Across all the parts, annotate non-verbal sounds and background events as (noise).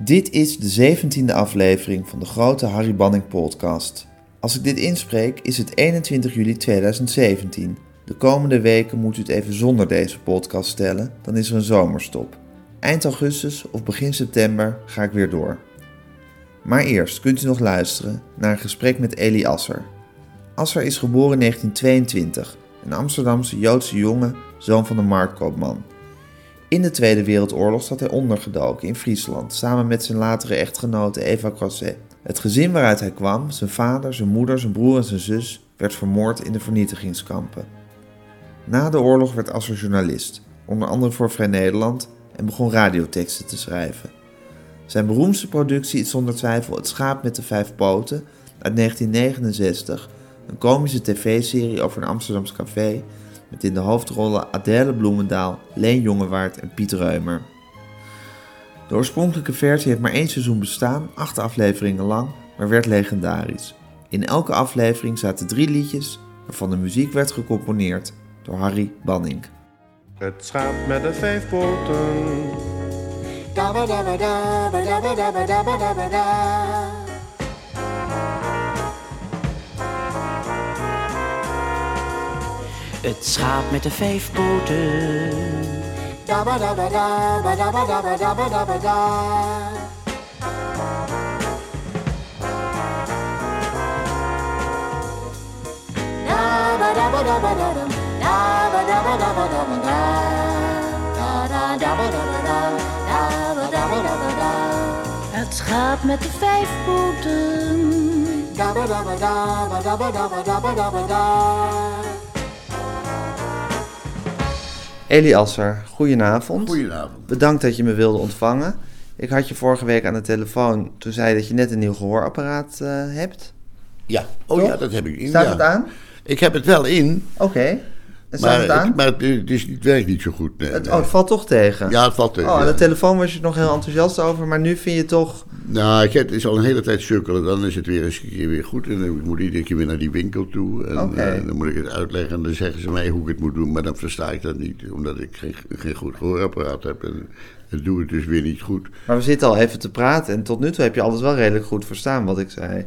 Dit is de zeventiende aflevering van de grote Harry Banning podcast. Als ik dit inspreek is het 21 juli 2017. De komende weken moet u het even zonder deze podcast stellen, dan is er een zomerstop. Eind augustus of begin september ga ik weer door. Maar eerst kunt u nog luisteren naar een gesprek met Eli Asser. Asser is geboren in 1922, een Amsterdamse Joodse jongen, zoon van een marktkoopman. In de Tweede Wereldoorlog zat hij ondergedoken in Friesland, samen met zijn latere echtgenote Eva Crosset. Het gezin waaruit hij kwam, zijn vader, zijn moeder, zijn broer en zijn zus, werd vermoord in de vernietigingskampen. Na de oorlog werd Asser journalist, onder andere voor Vrij Nederland, en begon radioteksten te schrijven. Zijn beroemdste productie is zonder twijfel Het Schaap met de Vijf Poten uit 1969, een komische tv-serie over een Amsterdams café met in de hoofdrollen Adèle Bloemendaal, Leen Jongewaard en Piet Reumer. De oorspronkelijke versie heeft maar één seizoen bestaan, acht afleveringen lang, maar werd legendarisch. In elke aflevering zaten drie liedjes, waarvan de muziek werd gecomponeerd door Harry Banning. Het schaap met de vijf poten. Het schaap met de vijf poten. Het schaap met de vijf poten. Asser, goedenavond. Goedenavond. Bedankt dat je me wilde ontvangen. Ik had je vorige week aan de telefoon, toen zei je dat je net een nieuw gehoorapparaat eh, hebt. Ja, oh Toch? ja, dat heb ik in. Staat ja. het aan? Ik heb het wel in, Oké. En maar, het aan? het, maar het, het is, het werkt niet zo goed. Nee, het, nee. oh, het valt toch tegen? Ja, het valt tegen. Oh, aan ja. de telefoon was je nog heel enthousiast over, maar nu vind je toch... Nou, ik heb, het is al een hele tijd sukkelen. Dan is het weer eens een keer weer goed. En dan moet ik iedere keer weer naar die winkel toe. En eh, dan moet ik het uitleggen. En dan zeggen ze mij hoe ik het moet doen. Maar dan versta ik dat niet. Omdat ik geen, geen goed gehoorapparaat heb. En dat doe ik dus weer niet goed. Maar we zitten al even te praten en tot nu toe heb je alles wel redelijk goed verstaan wat ik zei.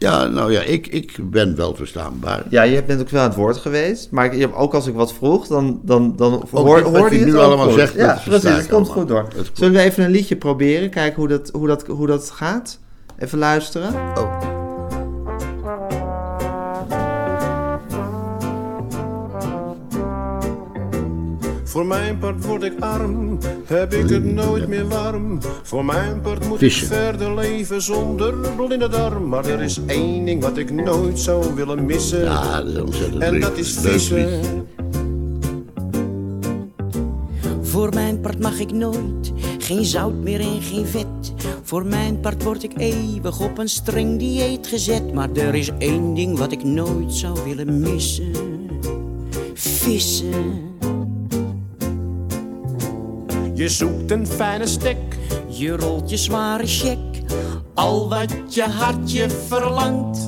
Ja, nou ja, ik, ik ben wel verstaanbaar. Ja, je bent ook wel aan het woord geweest, maar ik, ook als ik wat vroeg, dan, dan, dan hoor, wat hoorde je je het nu allemaal goed. zegt, Ja, precies, het komt goed door. Zullen we even een liedje proberen, kijken hoe dat, hoe dat, hoe dat gaat? Even luisteren. Oh. Voor mijn part word ik arm, heb ik het nooit meer warm. Voor mijn part moet ik verder leven zonder blinde darm. Maar er is één ding wat ik nooit zou willen missen. Ja, dat is ontzettend en dat is vissen. Voor mijn part mag ik nooit. Geen zout meer en geen vet. Voor mijn part word ik eeuwig op een streng dieet gezet. Maar er is één ding wat ik nooit zou willen missen. Vissen. Je zoekt een fijne stek, Je rolt je zware check. al wat je hartje verlangt.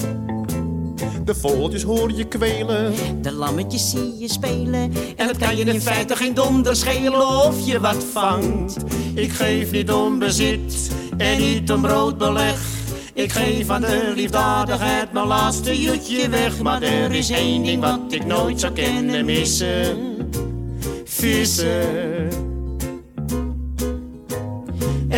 De vogeltjes hoor je kwelen. De lammetjes zie je spelen. En het kan je in feite geen donder schelen of je wat vangt. Ik geef niet om bezit en niet om brood beleg. Ik geef aan de liefdadigheid mijn laatste jutje weg. Maar er is één ding wat ik nooit zou kennen missen. Vissen.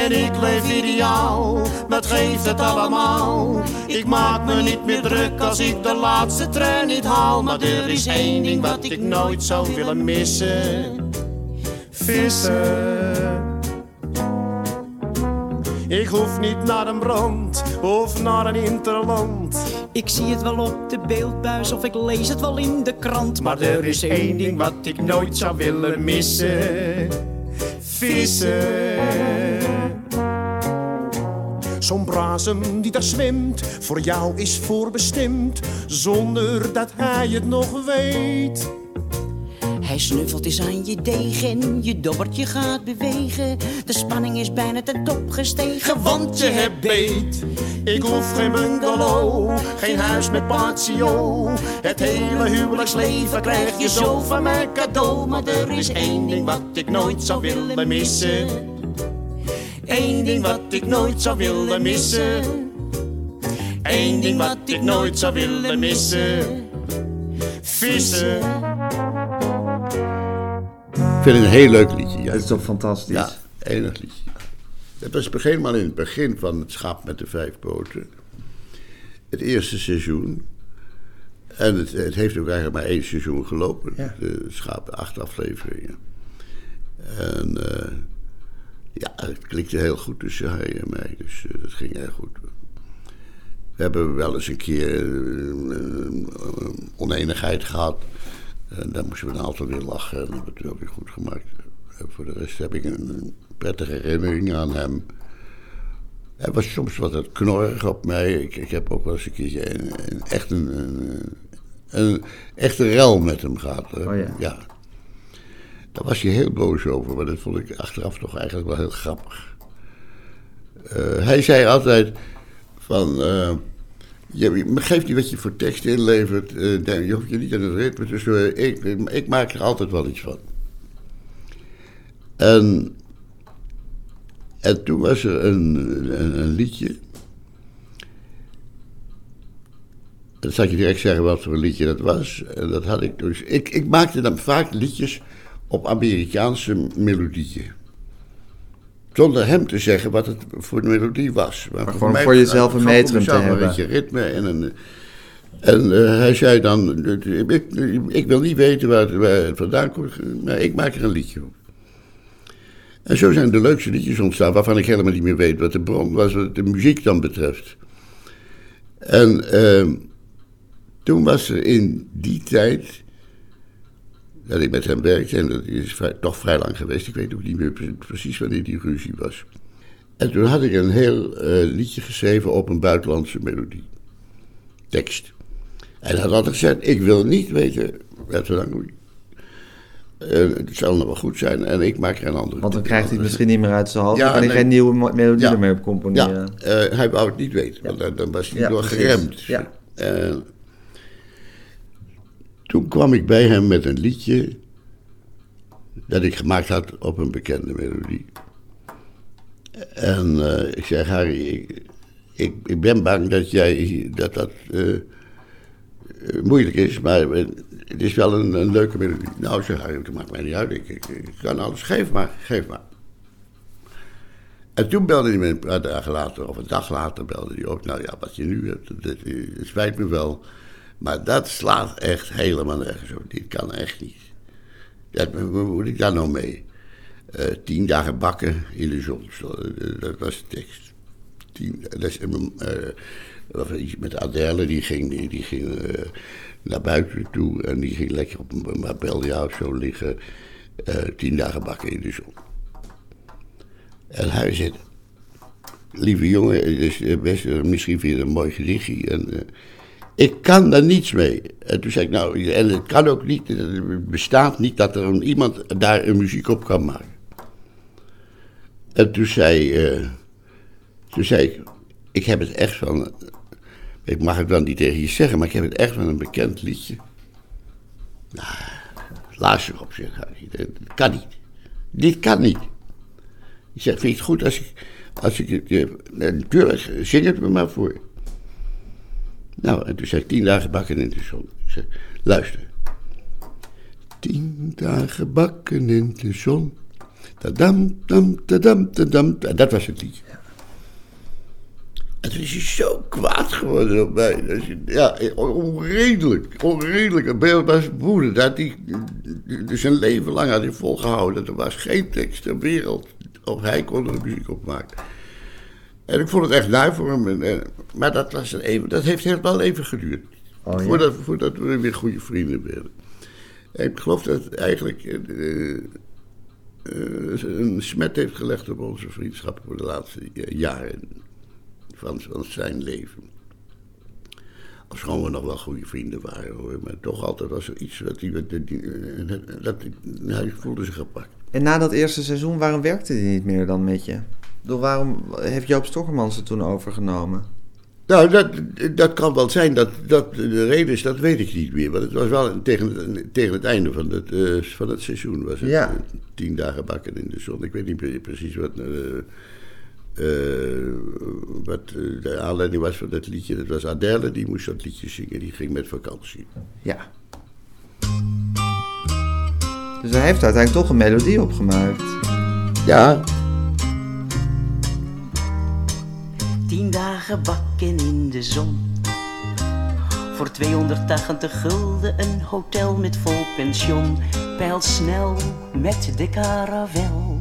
En ik leef ideaal, wat geeft het allemaal? Ik maak me niet meer druk als ik de laatste trein niet haal. Maar er is één ding wat ik nooit zou willen missen. Vissen. Ik hoef niet naar een brand of naar een interland. Ik zie het wel op de beeldbuis of ik lees het wel in de krant. Maar er is één ding wat ik nooit zou willen missen. Vissen. Zo'n brasem die daar zwemt, voor jou is voorbestemd, zonder dat hij het nog weet. Hij snuffelt eens aan je degen, je dobbertje gaat bewegen. De spanning is bijna ten top gestegen, Want je hebt beet. Ik hoef geen bungalow, geen huis met patio. Het hele huwelijksleven krijg je zo van mij cadeau. Maar er is één ding wat ik nooit zou willen missen. Eén ding wat ik nooit zou willen missen. Eén ding wat ik nooit zou willen missen. Vissen. Ik vind het een heel leuk liedje. Ja, Dat is toch fantastisch? ja enig liedje. Dat was helemaal in het begin van het Schaap met de Vijf Poten. Het eerste seizoen. En het, het heeft ook eigenlijk maar één seizoen gelopen. Ja. De Schaap, acht afleveringen. En eh, ja, het klikte heel goed tussen hij en mij. Dus eh, dat ging erg goed. We hebben wel eens een keer eh, een oneenigheid gehad. En daar moesten we een aantal weer lachen. En dat hebben we het wel weer goed gemaakt. En voor de rest heb ik een, prettige herinnering aan hem. Hij was soms wat knorrig op mij. Ik, ik heb ook wel eens een keertje een, een- echt een, een, een echte rel met hem gehad. Oh ja. Daar was hij heel boos over, maar dat vond ik achteraf toch eigenlijk wel heel grappig. Eh, hij zei altijd van... eh, je, niet wat je voor tekst inlevert. nee, je hoeft je niet aan het ritme storen. Ik, ik maak er altijd wel iets van. En, en toen was er een, een, liedje. Dan ik je direct zeggen wat voor een liedje dat was. En dat had ik dus. Ik, ik maakte dan vaak liedjes op Amerikaanse melodieën. Zonder hem te zeggen wat het voor een melodie was. Maar, gewoon mij- voor jezelf een gewoon metrum voor mezelf te Een hebben. beetje ritme en een. En eh, hij zei dan, ik, ik wil niet weten waar het, waar het vandaan komt, maar ik maak er een liedje op. En zo zijn de leukste liedjes ontstaan, waarvan ik helemaal niet meer weet wat de bron was, wat de muziek dan betreft. En ehm, toen was er in die tijd, dat ik met hem werkte, en dat is vrij- toch vrij lang geweest, ik weet ook niet meer pre- precies wanneer die ruzie was. En toen had ik een heel eh, liedje geschreven op een buitenlandse melodie. Tekst. En hij had altijd gezegd, ik wil niet weten wat we dan doen. Eh, het zal nog wel goed zijn en ik maak er een andere. Want dan krijgt hij het misschien niet meer uit zijn hoofd. Ja, nee. geen nieuwe melodie Ja. er meer op componeren. Ja, eh, hij wou het niet weten, want dan, dan was hij Ja, door precies. geremd. Ja. Toen kwam ik bij hem met een liedje dat ik gemaakt had op een bekende melodie. En eh, ik zeg, Harry, ik, ik, ben bang dat jij dat dat eh, eh, moeilijk is, maar het is wel een, een leuke melodie. Nou, zeg Harry, dat maakt mij niet uit. Ik, ik, kan alles, geef maar, geef maar. En toen belde hij me een paar dagen later, of een dag later, belde hij op. Nou ja, wat je nu hebt, het spijt me wel. Maar dat slaat echt helemaal nergens op. Dit kan echt niet. Dat, hoe moet ik daar nou mee? Eh, tien dagen bakken in de zon. Zo, eh, Dat was de tekst. Tien, dat is, eh, dat was iets met Adele, die ging, die, ging naar buiten toe en die ging lekker op een Marbella of zo liggen. tien dagen bakken in de zon. En hij zegt, lieve jongen, is eh, best, misschien vind je het een mooi gedichtje. En, ik kan daar niets mee. En toen zei ik, nou, en het kan ook niet, het bestaat niet dat er iemand daar een muziek op kan maken. En toen zei, eh, toen zei ik, ik heb het echt van, ik mag het dan niet tegen je zeggen, maar ik heb het echt van een bekend liedje. Nou, luister op, Harry, dat kan niet. Dit kan niet. Ik zeg, vind je het goed als ik, als ik het, eh, natuurlijk, zing het me maar voor. Nou, en toen zei ik, tien dagen bakken in de zon. Ik zeg, luister. Tien dagen bakken in de zon. Tadam, dam, tadam, tadam. Dat was het liedje. En toen is hij zo kwaad geworden op mij. Ja, onredelijk. Onredelijk. Beeld was. Dat hij dus een leven lang had hij volgehouden. Er was geen tekst ter wereld. Of hij kon er muziek op maken. En ik vond het echt lui voor hem. En, en- maar dat, was er even, dat heeft heel wel even geduurd. Oh, ja? voordat, voordat we weer goede vrienden werden. En ik geloof dat het eigenlijk eh, eh, een smet heeft gelegd op onze vriendschap voor de laatste eh, jaren van, van zijn leven. Ofschoon we nog wel goede vrienden waren hoor. Maar toch altijd was er iets hij. Dat, dat, dat, hij voelde zich gepakt. En na dat eerste seizoen, waarom werkte hij niet meer dan met je? Bedoel, waarom heeft Joop Stokkermans het toen overgenomen? Nou, dat, dat kan wel zijn dat dat de reden is, dat weet ik niet meer. Want het was wel tegen, tegen het einde van het, eh, van het seizoen. Was het Ja. tien dagen bakken in de zon. Ik weet niet pre- precies wat. eh, wat de aanleiding was van dat liedje. Dat was Adele, die moest dat liedje zingen. Die ging met vakantie. Ja. Dus hij heeft uiteindelijk toch een melodie opgemaakt. Ja, Tien dagen bakken in de zon. Voor 280 gulden een hotel met vol pension. Peil snel met de caravel.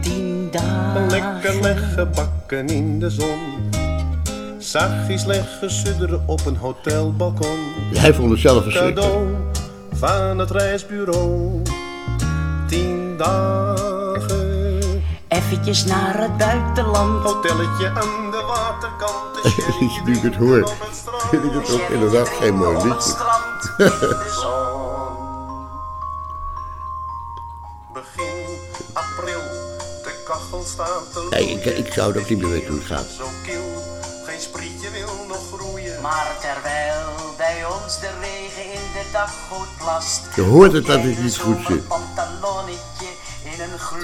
Tien dagen. Lekker leggen bakken in de zon. Zachtjes leggen sudderen op een hotelbalkon. hij vond het zelf verschrikkelijk. Cadeau van het reisbureau. Tien dagen. Eventjes naar het buitenland. Hotelletje aan de waterkant. Sherry (laughs) Nu ik het hoor, vind ik het ook inderdaad geen mooi Op het liedje. strand (laughs) in de zon. Begin april. De kachel staat te Nee, ik, ik zou ook niet meer weten hoe het gaat. Zo kil. Geen sprietje wil nog groeien. Maar terwijl bij ons de regen in de daggoot plast. Je hoort het dat het niet goed zit.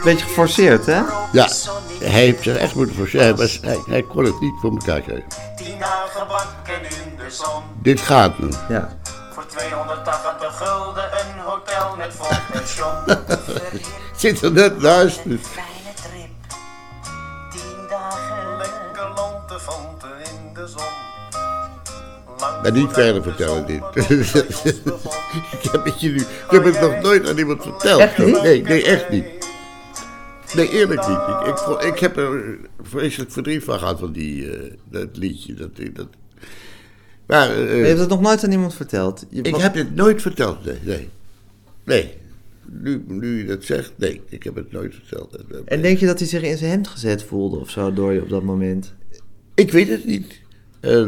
Beetje geforceerd, hè? Ja, hij heeft zich echt moeten forceren. Hij, was- hij, hij kon het niet voor elkaar krijgen. Tien dagen bakken in de zon. Dit gaat nu. Ja. Voor 280 gulden een hotel met vol pension. (laughs) Zit er net naast. Dus. Fijne trip. Tien dagen. Lekker lantefanten in de zon. Maar niet verder de vertellen dit. (laughs) ik, heb het je nu, ik heb het nog nooit aan iemand verteld. Echt niet? Nee, nee, echt niet. Nee, eerlijk niet. Ik, ik, vond- ik heb er vreselijk verdriet van gehad van die, eh, dat liedje. Dat, dat, maar eh, Je hebt het nog nooit aan iemand verteld. Je- ik heb dit nooit verteld. Nee, nee. Nee. Nu, nu je dat zegt, nee, ik heb het nooit verteld. En denk je dat hij zich in zijn hemd gezet voelde of zo door je op dat moment? Ik weet het niet.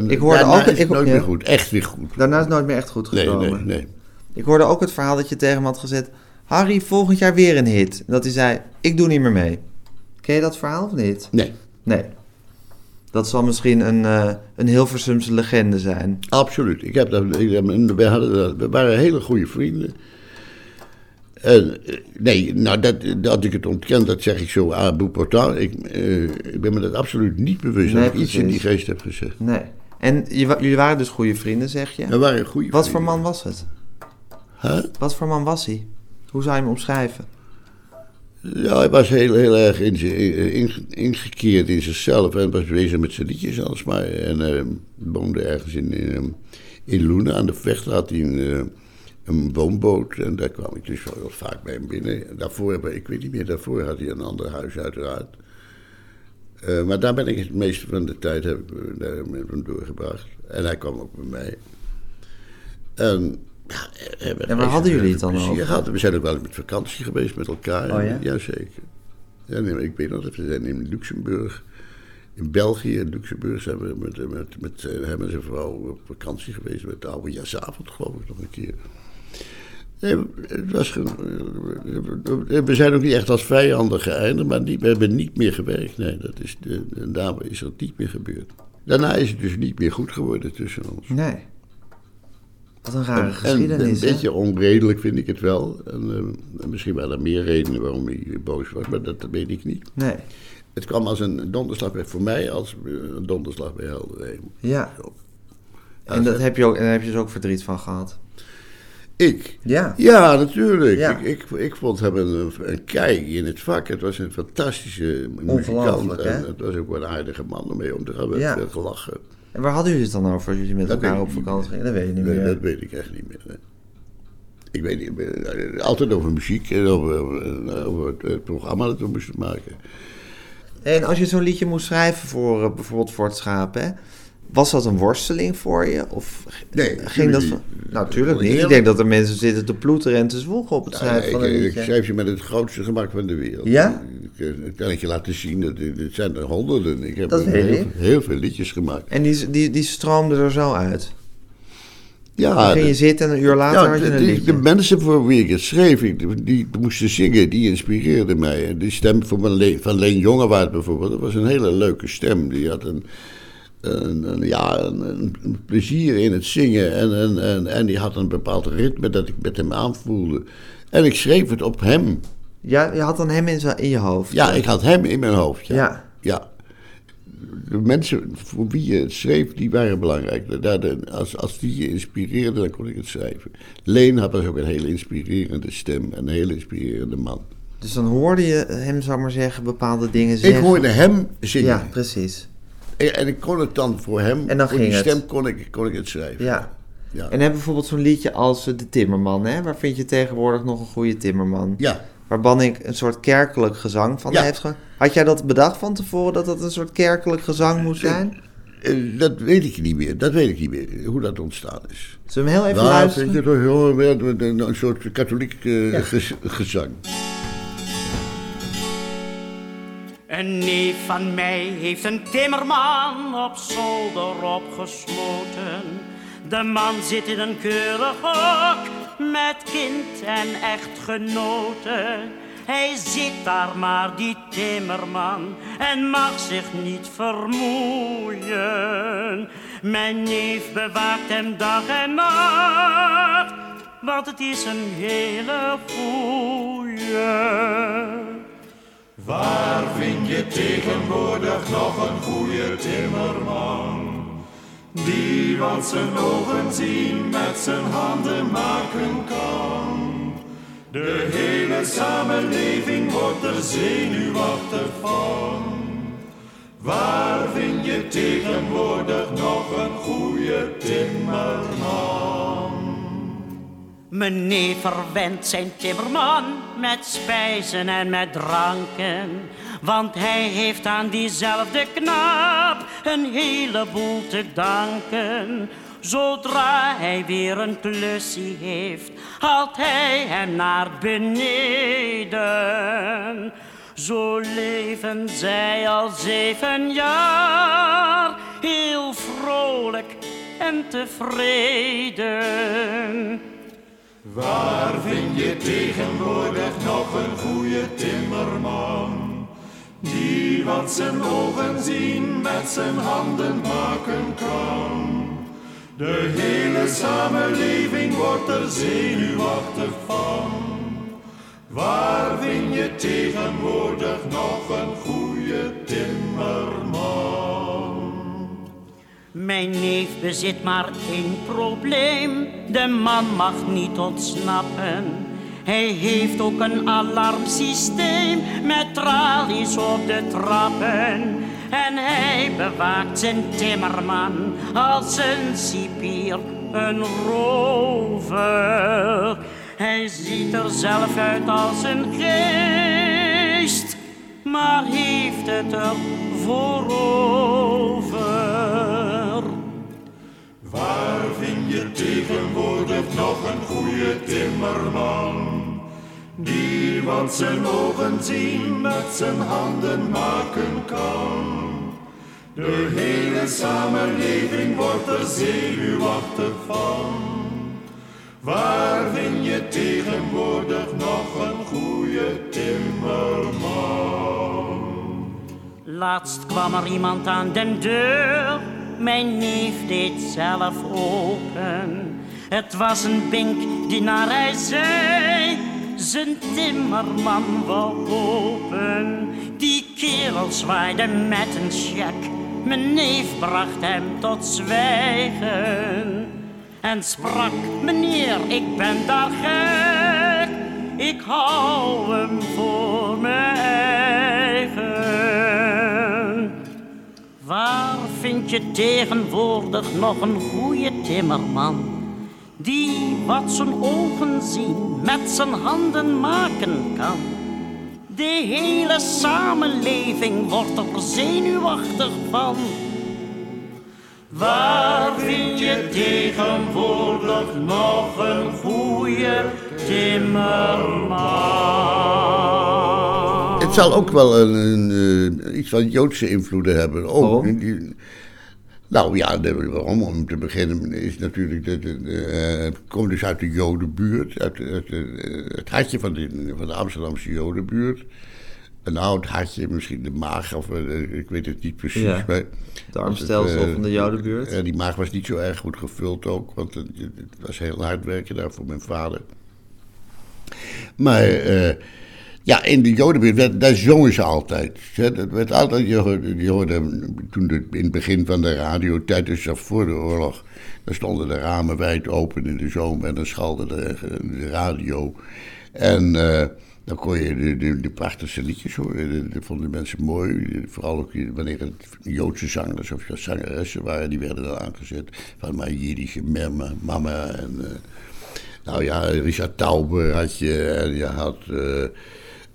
Ik hoorde ook- is het ik- nooit ja. meer goed. Echt weer goed. Daarna is het nooit meer echt goed Nee, gekomen. nee, nee. Ik hoorde ook het verhaal dat je tegen hem had gezet... Harry, volgend jaar weer een hit. Dat hij zei, ik doe niet meer mee. Ken je dat verhaal of niet? Nee, Nee. Dat zal misschien een, eh een Hilversumse legende zijn. absoluut. Ik heb dat, ik we, hadden, we waren hele goede vrienden. En, eh, nee, nou, dat, dat ik het ontken, dat zeg ik zo bout portant. Ik, eh, ik ben me dat absoluut niet bewust Nee, dat ik iets in die geest heb gezegd. Nee. En je, jullie waren dus goede vrienden, zeg je? We waren goede Wat voor man was het? Huh? Wat voor man was hij? Hoe zou je hem omschrijven? Ja, hij was heel, heel erg in, zijn- in- ingekeerd in zichzelf en was bezig met zijn liedjes alsmaar. En eh, woonde ergens in, in, in Loenen aan de vecht, had hij een, eh, een woonboot. En daar kwam ik dus wel heel vaak bij hem binnen. Daarvoor, ik weet niet meer, daarvoor had hij een ander huis uiteraard. Eh, maar daar ben ik het meeste van de tijd heb ik, eh, met hem doorgebracht. En hij kwam ook bij mij. En, ja, En waar hadden jullie het dan over? gehad. We zijn ook wel eens met vakantie geweest met elkaar. Oh ja? Jazeker. Ja, nee, ik weet nog dat we zijn in Luxemburg, in België, in Luxemburg zijn we met, met, met eh, hem en zijn vrouw op vakantie geweest met de oude jasavond, geloof ik nog een keer. Nee, het was eh, we zijn ook niet echt als vijanden geëindigd, maar niet, we hebben niet meer gewerkt. Nee, dat is, de, en daarmee is dat niet meer gebeurd. Daarna is het dus niet meer goed geworden tussen ons. Nee. Wat een rare En een geschiedenis, hè? beetje onredelijk vind ik het wel. En, eh, en misschien waren er meer redenen waarom hij boos was, maar dat weet ik niet. Nee. Het kwam als een donderslag bij, voor mij als een donderslag bij hemel. Ja. Zo. En, dat heb je ook, en daar heb je dus ook verdriet van gehad. Ik? Ja. Ja, natuurlijk. Ja. Ik, ik, ik vond hem een, een kijk in het vak. Het was een fantastische muzikant. En het was ook wel een aardige man om mee om te gaan. We Ja. gelachen. En waar hadden jullie het dan over als jullie met Dat elkaar op ik vakantie gingen? Dat weet je niet Nee, meer. dat weet ik echt niet meer. nee. Ik weet niet meer. Eh, Altijd over muziek en over, over, over het, programma dat we moesten maken. En als je zo'n liedje moest schrijven voor eh, bijvoorbeeld voor het schaap, hè? Was dat een worsteling voor je? Of Nee, ging dat van... Nou, natuurlijk niet. Ik denk dat er mensen zitten te ploeteren en te zwoegen op het Ja, schrijven ik, van een ik liedje. schrijf je met het grootste gemak van de wereld. Ja? Ik, ik kan het je laten zien. Dat, het zijn er honderden. Ik heb Dat heel, ik. heel veel liedjes gemaakt. En die, die, die stroomde er zo uit. Ja, Dan ging je zitten en een uur later ja, had je de, een die- liedje. de mensen voor wie ik het schreef, ik- die, die moesten zingen, die inspireerden mij. En Die stem van, mijn van Leen Jongewaard bijvoorbeeld, dat was een hele leuke stem. Die had een, een, een- ja, een, een plezier in het zingen en, en, en, en die had een bepaald ritme dat ik met hem aanvoelde. En ik schreef het op hem. Ja, je had dan hem in, in je hoofd. Ja, ik had hem in mijn hoofd. Ja. Ja. Ja. De mensen voor wie je het schreef, die waren belangrijk. Als, als die je inspireerden, dan kon ik het schrijven. Leen had dus ook een hele inspirerende stem en een hele inspirerende man. Dus dan hoorde je hem, zou maar zeggen, bepaalde dingen zeggen. Ik hoorde hem zingen. Ja, precies. En, en ik kon het dan voor hem, En dan voor ging die het. stem kon ik, kon ik het schrijven. Ja. Ja. En heb bijvoorbeeld zo'n liedje als eh, De Timmerman, hè? Waar vind je tegenwoordig nog een goede Timmerman? Ja. Waar Banning een soort kerkelijk gezang van Ja. heeft ge... Had jij dat bedacht van tevoren, dat dat een soort kerkelijk gezang moest zijn? Eh, Dat weet ik niet meer. Dat weet ik niet meer, hoe dat ontstaan is. Zullen we hem heel even Waar luisteren? toch jongen, met- met een, een soort katholiek eh, gez- gezang. Een neef van mij heeft een timmerman op zolder opgesloten. De man zit in een keurig hok met kind en echtgenote. Hij zit daar maar, die timmerman, en mag zich niet vermoeien. Mijn neef bewaakt hem dag en nacht, want het is een hele goeie. Waar vind je tegenwoordig nog een goede timmerman? Die wat zijn ogen zien met zijn handen maken kan. De hele samenleving wordt er zenuwachtig van. Waar vind je tegenwoordig nog een goede timmerman? Meneer verwendt zijn timmerman met spijzen en met dranken. Want hij heeft aan diezelfde knaap een heleboel te danken. Zodra hij weer een klusje heeft, haalt hij hem naar beneden. Zo leven zij al zeven jaar, heel vrolijk en tevreden. Waar vind je tegenwoordig nog een goede timmerman? Die wat zijn ogen zien met zijn handen maken kan. De hele samenleving wordt er zenuwachtig van. Waar vind je tegenwoordig nog een goede timmerman? Mijn neef bezit maar één probleem. De man mag niet ontsnappen. Hij heeft ook een alarmsysteem met tralies op de trappen. En hij bewaakt zijn timmerman als een cipier, een rover. Hij ziet er zelf uit als een geest, maar heeft het er voor over. Waar vind je tegenwoordig nog een goede timmerman? Die wat zijn ogen zien met zijn handen maken kan. De hele samenleving wordt er zenuwachtig van. Waar vind je tegenwoordig nog een goede timmerman? Laatst kwam er iemand aan de deur, mijn neef deed zelf open. Het was een bink die naar hij zei, zijn timmerman wou open. Die kerel zwaaide met een check, mijn neef bracht hem tot zwijgen. En sprak, meneer, ik ben daar gek, ik hou hem voor mijn vind je tegenwoordig nog een goede timmerman? Die wat zijn ogen zien met zijn handen maken kan. De hele samenleving wordt er zenuwachtig van. Waar vind je tegenwoordig nog een goede timmerman? Het zal ook wel een, een, eh, iets van Joodse invloeden hebben. Oh, Waarom? die- nou ja, de- waarom? Om te beginnen is natuurlijk, de, de, de, eh, het komt dus uit de Jodenbuurt, uit, uit eh, het hartje van de, van de Amsterdamse Jodenbuurt. Een oud hartje, misschien de maag, of eh, ik weet het niet precies. Ja, maar, het armstelsel eh, van de Jodenbuurt. eh, die maag was niet zo erg goed gevuld ook, want het, het was heel hard werken daar voor mijn vader. Maar eh, Ja, in de Jodenbuurt, werd- daar zongen ze altijd. Dat werd altijd, je hoorde, toen in het begin van de radio, tijdens of voor de oorlog, dan stonden de ramen wijd open in de zomer en dan schalde de, radio. En eh, dan kon je de, de, prachtigste liedjes horen. Dat- Dat vonden mensen mooi. Vooral ook wanneer het Joodse zangers of zangeressen waren, die werden dan aangezet. Van mijn Jiddische mama, mama en... eh, nou ja, Richard Tauber had je en je had eh,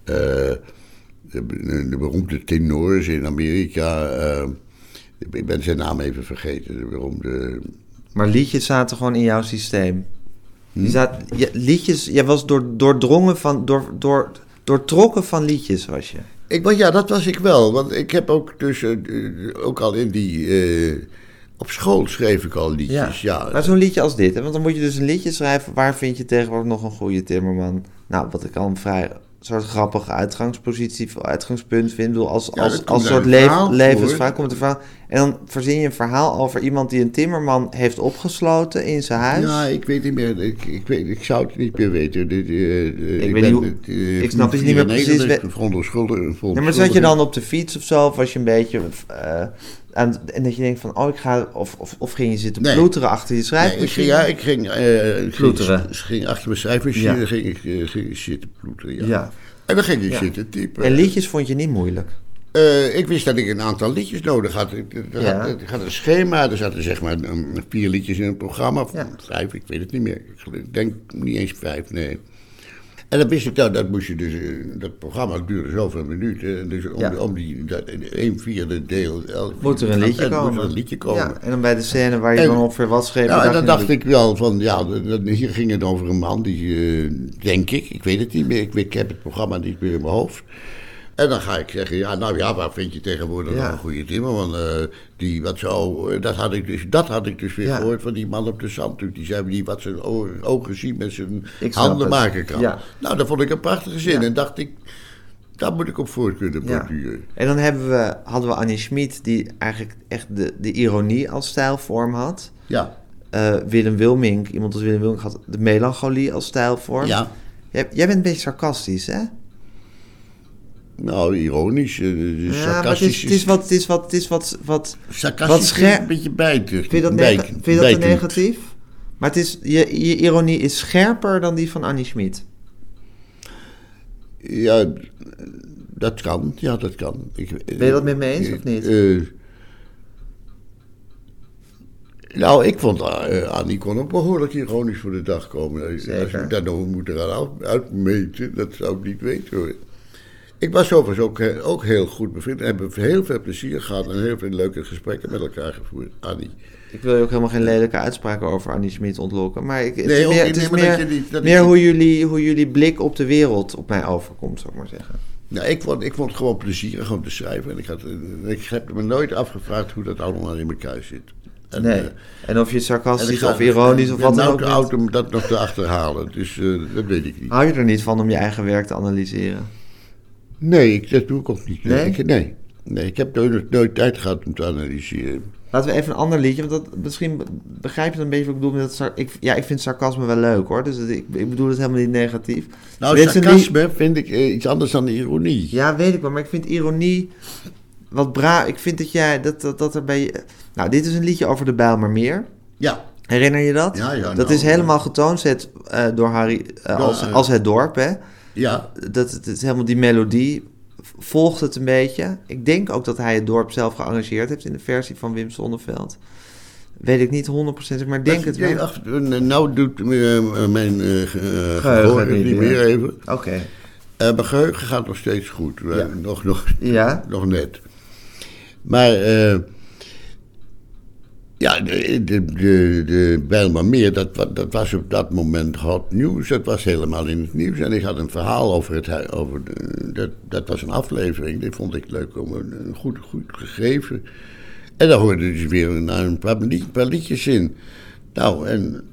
de, de beroemde tenors in Amerika. eh, ik ben zijn naam even vergeten. De beroemde. Maar liedjes zaten gewoon in jouw systeem. Hm? Je zat, je, liedjes, jij was door, doordrongen van, door, door, doortrokken van liedjes, was je. Ik, was- ja, dat was ik wel. Want ik heb ook dus eh, eh, ook al in die. eh, op school schreef ik al liedjes. Ja, Maar zo'n liedje als dit, hè? want dan moet je dus een liedje schrijven. Waar vind je tegenwoordig nog een goede timmerman? Nou, wat ik al vrij soort grappige uitgangspositie, uitgangspunt vind. Ik bedoel, als, Ja, als, als soort leef, verhaal levensvraag komt er van. En dan verzin je een verhaal over iemand die een timmerman heeft opgesloten in zijn huis. Ja, ik weet niet meer. Ik, ik, weet, ik zou het niet meer weten. Dit, eh, eh, weet ben niet het, eh, ik snap je niet meer precies. Ja, maar zat je dan op de fiets of zo? Of was je een beetje... eh, en dat je denkt van, oh, ik ga... Of, of, of ging je zitten Nee. ploeteren achter je Nee, ik schrijfmachine? ging, ja, ik ging, eh, ik ging, Ploeteren. ging achter mijn schrijfmachine Ja. ging, ik, eh, ging ik zitten ploeteren. Ja. Ja. En dan ging ik Ja. zitten typen. En liedjes vond je niet moeilijk? Eh, ik wist dat ik een aantal liedjes nodig had. Ik, er, Ja. had, ik had een schema, er zaten zeg maar vier liedjes in een programma. Of Ja. Vijf, ik weet het niet meer. Ik denk niet eens vijf, nee. En dan wist ik dat, dat moest je dus, eh, dat programma duurde zoveel minuten. En Dus om, Ja. om die, dat, een vierde deel. elk Moet er een liedje en komen? Moet er een liedje komen. Ja, en dan bij de scène waar je En- dan ongeveer wat schreef... Ja, en dacht dan dacht ik wel van, ja, dat- dat- hier ging het over een man die, eh, denk ik, ik weet het niet meer, ik heb het programma niet meer in mijn hoofd. En dan ga ik zeggen, ja, nou ja, waar vind je tegenwoordig Ja. een goede timmerman? eh die wat zo, eh, dat had ik dus, dat had ik dus weer Ja. gehoord van die man op de zanddoek. Die zei, die wat zijn ogen, ogen zien met zijn handen het. maken kan. Ja. Nou, dat vond ik een prachtige zin. En dacht ik, daar moet ik op voor kunnen borduren. En dan hebben we, hadden we Annie Schmid, die eigenlijk echt de, de ironie als stijlvorm had. Ja, Eh, Willem Wilmink, iemand als Willem Wilmink had de melancholie als stijlvorm. ja. Jij, jij bent een beetje sarcastisch, hè? Nou, ironisch, eh, Ja, maar het is, sarcastisch. het is wat, het is wat, het is wat, wat, sarcastisch scher- een beetje bijten. Vind je dat, vind je dat negatief? Maar het is, je, je ironie is scherper dan die van Annie Schmid. Ja, dat kan. Ja, dat kan. Ik, Ben je dat met me eens of niet? eh, nou, ik vond eh, Annie kon ook behoorlijk ironisch voor de dag komen. Als je daar nog moet eraan uit- uitmeten, dat zou ik niet weten hoor. Ik was overigens ook, eh, ook heel goed bevriend. We hebben heel veel plezier gehad en heel veel leuke gesprekken met elkaar gevoerd, Annie. Ik wil je ook helemaal geen lelijke uitspraken over Annie Schmid ontlokken. Maar ik, het Nee, is meer, het is meer, niet- meer ik- hoe, jullie, hoe jullie blik op de wereld op mij overkomt, zou ik maar zeggen. Nou, ik vond, ik vond het gewoon plezierig om te schrijven. En ik, had, ik heb me nooit afgevraagd hoe dat allemaal in elkaar zit. En, Nee. eh, En of je sarcastisch ik of ironisch ik of ben wat dan nou ook te bent. oud om dat nog te achterhalen. Dus eh, dat weet ik niet. Hou je er niet van om je eigen werk te analyseren? Nee, ik, dat doe ik ook niet. Nee? Ik, nee. nee, ik heb nooit, nooit tijd gehad om te analyseren. Laten we even een ander liedje, want dat, misschien be- begrijp je dan een beetje wat ik bedoel. Met dat, ik, ja, ik vind sarcasme wel leuk hoor, dus het- ik, ik bedoel het helemaal niet negatief. Nou, sarcasme vind ik eh, iets anders dan ironie. Ja, weet ik wel, maar ik vind ironie wat bra. Ik vind dat jij, dat, dat, dat er bij je... Nou, dit is een liedje over de Bijlmermeer. Ja, Herinner je dat? Ja, ja, dat nou, is helemaal getoonzet eh, door Harry eh, als, als het dorp, hè? Ja. Dat, het is helemaal die melodie volgt het een beetje. Ik denk ook dat hij het dorp zelf gearrangeerd heeft in de versie van Wim Sonneveld. Weet ik niet 100%, maar ik denk het wel. ach, eh, nou doet eh, mijn eh, eh, Geheugen gehoor het niet meer. meer even. Oké. Eh, mijn geheugen gaat nog steeds goed. Ja. nog, nog, Ja? nog net. Maar eh, ja, de, de, de, de Bijlmermeer, dat, dat was op dat moment hot nieuws. Dat was helemaal in het nieuws. En ik had een verhaal over het... Over dat, dat was een aflevering. Die vond ik leuk om een, goed, goed gegeven. En daar hoorde dus weer een, een paar liedjes in. Nou, en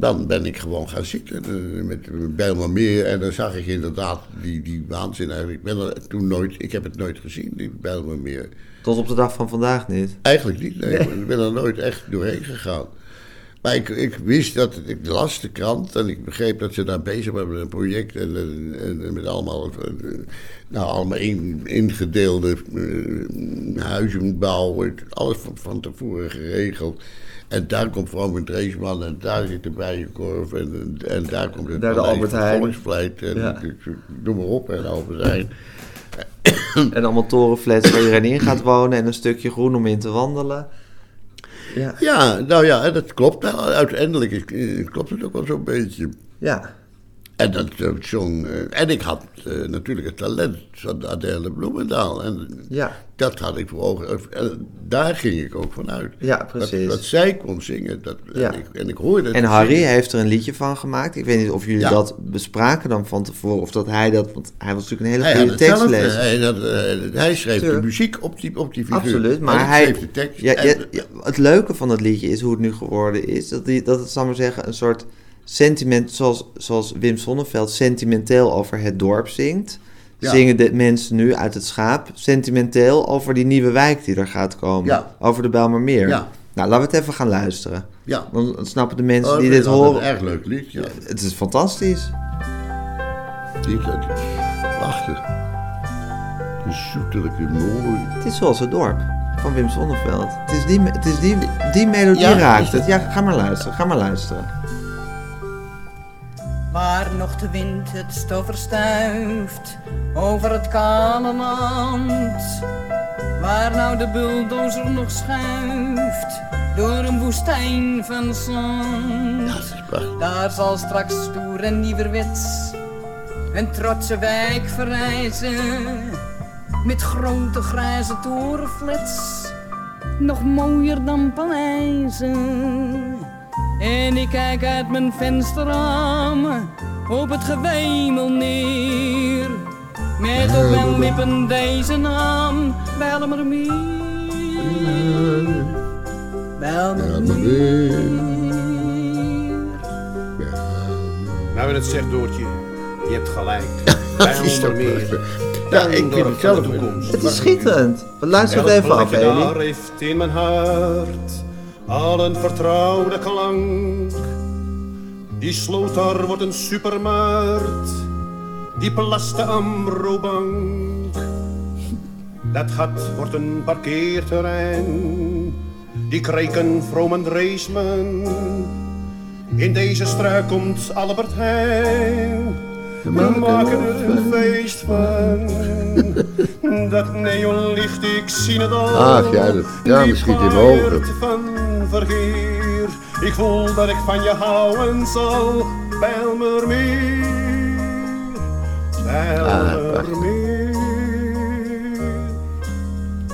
dan ben ik gewoon gaan zitten eh, met Bijlmermeer. En dan zag ik inderdaad die, die waanzin eigenlijk. Ik ben er toen nooit... Ik heb het nooit gezien, die Bijlmermeer. Tot op de dag van vandaag niet. Eigenlijk niet, nee. Ik ben er nooit echt doorheen gegaan. Maar ik, ik wist dat, ik las de krant en ik begreep dat ze daar bezig waren met een project. En, en, en met allemaal, eh, nou, allemaal in, ingedeelde uh, huizenbouw. Alles van, van tevoren geregeld. En daar komt Vroom Dreesman en daar zit de Bijenkorf en, en daar komt het Daar de Albert Heijn. Volksvlijt en Ja. noem maar op en Albert Heijn. En allemaal torenflats waar iedereen in gaat wonen en een stukje groen om in te wandelen. Ja, Ja, nou ja, dat klopt. Nou, uiteindelijk eh, klopt het ook wel zo'n beetje. ja. En, dat, eh, zo'n, eh, en ik had eh, natuurlijk het talent van Adèle Bloemendaal. En Ja. dat had ik voor ogen. En daar ging ik ook vanuit. Ja, precies. Dat, dat zij kon zingen. Dat, Ja. en, ik, en ik hoorde het En Harry zingen. heeft er een liedje van gemaakt. Ik weet niet of jullie Ja. dat bespraken dan van tevoren. Of dat hij dat... Want hij was natuurlijk een hele goede tekstlezer. hij, had, eh, hij schreef de muziek op die, op die figuur. Absoluut, maar ik hij... schreef de tekst. Ja, en- ja, ja, het leuke van het liedje is hoe het nu geworden is. Dat, die, dat het, zal ik maar zeggen, een soort sentiment... Zoals, zoals Wim Sonneveld sentimenteel over het dorp zingt... Ja. Zingen de mensen nu uit het schaap sentimenteel over die nieuwe wijk die er gaat komen. Ja. Over de Bijlmermeer. Ja. Nou, laten we het even gaan luisteren. ja. Dan snappen de mensen Oh, die ik dit vind dat horen... Een erg leuk lied, ja. Het is fantastisch. Dat, prachtig. Een zoetelijke mooi. Het is zoals het dorp van Wim Sonneveld. Het is die, het is die, die melodie raakt is het. Ja, ga maar luisteren. Ga maar luisteren. Waar nog de wind het stof verstuift over het kale land. Waar nou de bulldozer nog schuift door een woestijn van zand. Daar zal straks stoer en nieuwerwets een trotse wijk verrijzen. Met grote grijze torenflats, nog mooier dan paleizen. En ik kijk uit mijn vensterraam op het gewemel neer. Met op mijn lippen deze naam, Bijlmermeer. Bijlmermeer. Nou, en het zegt Doortje, je hebt gelijk. (laughs) Dat is toch meer. prachtig. Ja, ik vind het zelf toekomst. Het is schitterend. Luister het even af, plekje Eli. daar heeft in mijn hart al een vertrouwde klank. Die sloot daar wordt een supermarkt, die plaste Ambrobank. Dat gat wordt een parkeerterrein, die kreken vroom en Dreesman. In deze struik komt Albert Heijn. We maken er een feest van. (laughs) Dat neonlicht, ik zie het al. Ach, ja, dat- ja, misschien in ogen. Ik voel dat ik van je houden zal. Bijlmermeer. Bijlmermeer.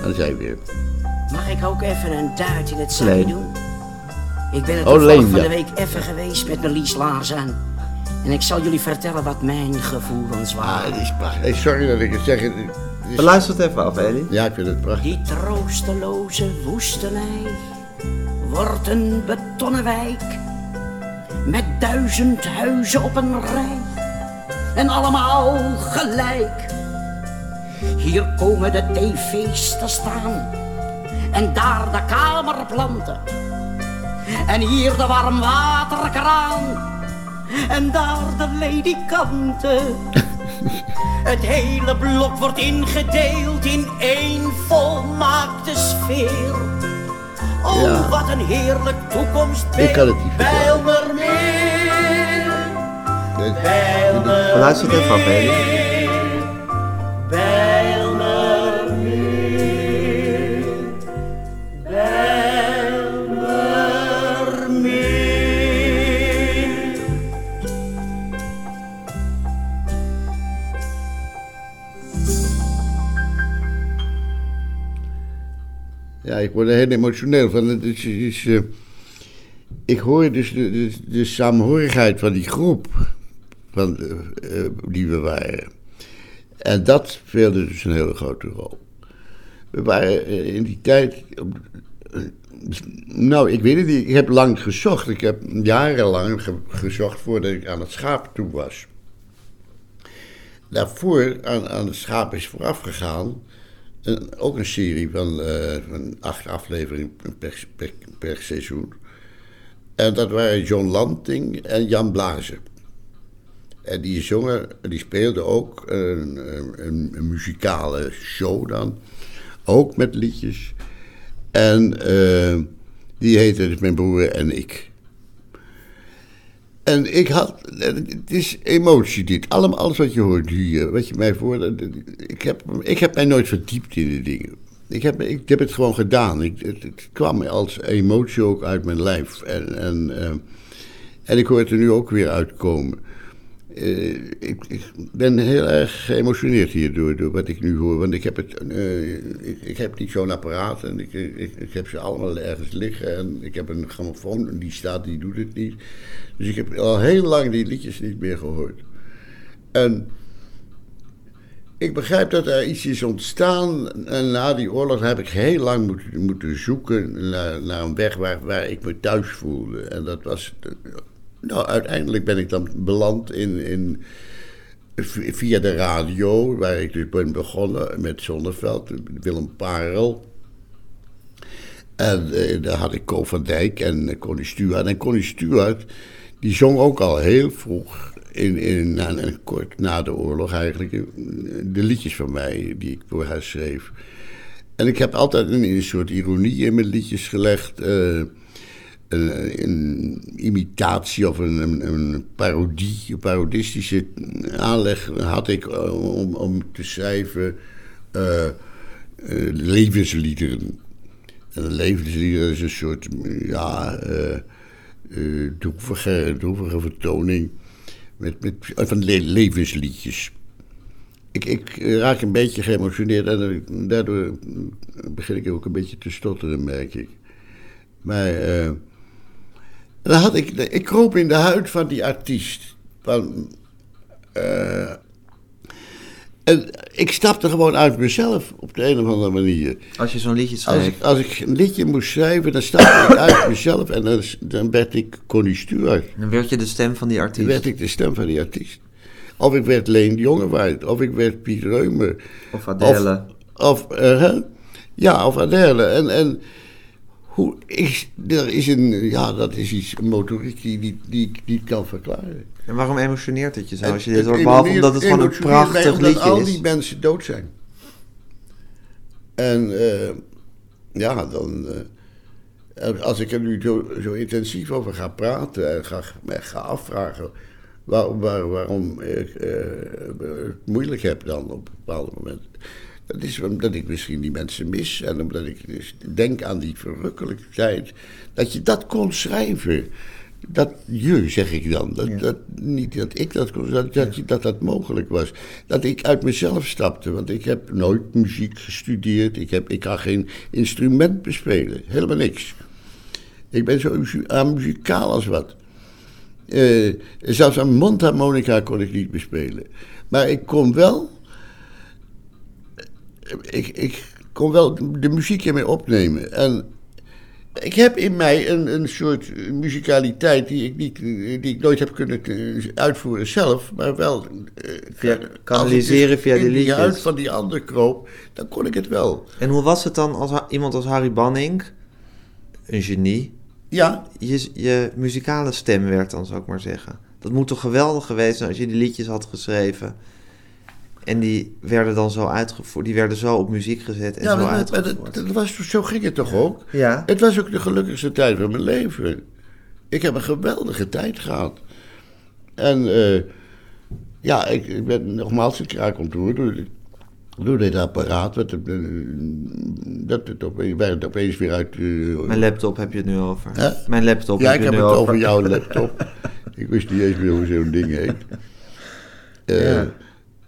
Dan zijn we weer. Mag ik ook even een duit in het zakje Nee. doen? Ik ben er Oh, Leen, van ja. de week even geweest met mijn Lies Laars aan. En ik zal jullie vertellen wat mijn gevoelens Ah, waren. het is prachtig. Hey, sorry dat ik het zeg. Het is- Luister het even af, Eli. Ja, ik vind het prachtig. Die troosteloze woestenij wordt een betonnen wijk met duizend huizen op een rij en allemaal gelijk. Hier komen de tv's te staan en daar de kamerplanten en hier de warmwaterkraan en daar de ledikanten. (laughs) Het hele blok wordt ingedeeld in één volmaakte sfeer. Oh, Ja. wat een heerlijk toekomstbeeld. Ik kan het niet verklaren. Bijlmermeer, Bijlmermeer, Luister het even af. Ja, ik word er heel emotioneel van. Het is, eh, ik hoor dus de, de, de saamhorigheid van die groep van, eh, eh, die we waren. En dat speelde dus een hele grote rol. We waren in die tijd. nou, ik weet het niet. Ik heb lang gezocht. Ik heb jarenlang ge- gezocht voordat ik aan het schaap toe was. Daarvoor aan, aan het schaap is vooraf gegaan. Ook een serie van, eh, van acht afleveringen per, seizoen. En dat waren John Lanting en Jan Blazer. En die zongen, die speelden ook een, een, een muzikale show dan. Ook met liedjes. En eh, die heette dus Mijn Broer en Ik. En ik had, het is emotie dit. Allemaal, alles wat je hoort hier, wat je mij voor. Ik heb, ik heb mij nooit verdiept in de dingen. Ik heb, ik heb het gewoon gedaan. Ik, het, kwam als emotie ook uit mijn lijf. En, en, eh, en ik hoor het er nu ook weer uitkomen. Eh, ik, ik, ben heel erg geëmotioneerd hierdoor, door wat ik nu hoor. Want ik heb, het, eh, ik, ik, heb niet zo'n apparaat en ik, ik, heb ze allemaal ergens liggen. En ik heb een grammofoon die staat, die doet het niet. Dus ik heb al heel lang die liedjes niet meer gehoord. En ik begrijp dat er iets is ontstaan. En na die oorlog heb ik heel lang moeten, moeten zoeken naar, naar een weg waar, waar ik me thuis voelde. En dat was nou, uiteindelijk ben ik dan beland in, in, via de radio, waar ik dus ben begonnen met Zonneveld, Willem Parel. En eh, daar had ik Co van Dijk en Connie Stuart. En Connie Stuart, die zong ook al heel vroeg, in, in, na, kort na de oorlog eigenlijk, de liedjes van mij die ik voor haar schreef. En ik heb altijd een, soort ironie in mijn liedjes gelegd. Uh, een, imitatie of een, een, een, parodie, een parodistische aanleg had ik eh, om, om te schrijven uh, uh, levensliederen. En levensliederen is een soort, ja, uh, droevige, vertoning met, met, van le levensliedjes. Ik, ik raak een beetje geëmotioneerd en daardoor begin ik ook een beetje te stotteren, merk ik. Maar en dan had ik, ik kroop in de huid van die artiest. Van, uh, en ik stapte gewoon uit mezelf op de een of andere manier. Als je zo'n liedje schreef? Als ik, als ik een liedje moest schrijven, dan stapte ik (coughs) uit mezelf en dan, dan werd ik Connie Stuart. Dan werd je de stem van die artiest? Dan werd ik de stem van die artiest. Of ik werd Leen Jongewaard, of ik werd Piet Reumer. Of Adele. Of, of uh, ja, of Adele. En, en hoe is, er is een, ja, dat is iets, een motoriek die, die, die ik niet kan verklaren. En waarom emotioneert het je zo als je dit hoort? Behalve omdat het gewoon een prachtig liedje is. Omdat al die mensen dood zijn. En uh, ja, dan, uh, als ik er nu zo, zo, intensief over ga praten en ga, ga afvragen waar, waar, waarom ik uh, het moeilijk heb dan op bepaalde momenten dat is omdat ik misschien die mensen mis en omdat ik dus denk aan die verrukkelijke tijd. Dat je dat kon schrijven. Dat je, zeg ik dan. Dat, dat, niet dat ik dat kon, dat, dat, dat dat mogelijk was. Dat ik uit mezelf stapte, want ik heb nooit muziek gestudeerd. Ik, heb, ik kan geen instrument bespelen, helemaal niks. Ik ben zo muzikaal als wat. Uh, zelfs een mondharmonica kon ik niet bespelen. Maar ik kon wel ik, ik kon wel de muziek ermee opnemen. En ik heb in mij een, een soort muzikaliteit die ik, niet, die ik nooit heb kunnen uitvoeren zelf, maar wel. Eh, via, kanaliseren via de liedjes. uit van die andere kroop, dan kon ik het wel. En hoe was het dan als iemand als Harry Banning, een genie, ja. je, je muzikale stem werd, dan zou ik maar zeggen? Dat moet toch geweldig geweest zijn als je die liedjes had geschreven en die werden dan zo uitgevoerd, die werden zo op muziek gezet en ja, zo maar, uitgevoerd. Dat, was, zo ging het toch ook? Ja. Het was ook de gelukkigste tijd van mijn leven. Ik heb een geweldige tijd gehad. En uh, ja, ik, ik, ben nogmaals een kraak ontroerd door, door dit apparaat. Wat, dat het werd opeens weer uit... Uh, Mijn laptop heb je het nu over. Huh? Mijn laptop ja, heb je het nu over. Ja, ik heb het over jouw laptop. ik wist niet eens meer hoe zo'n ding heet. Uh, (laughs) ja.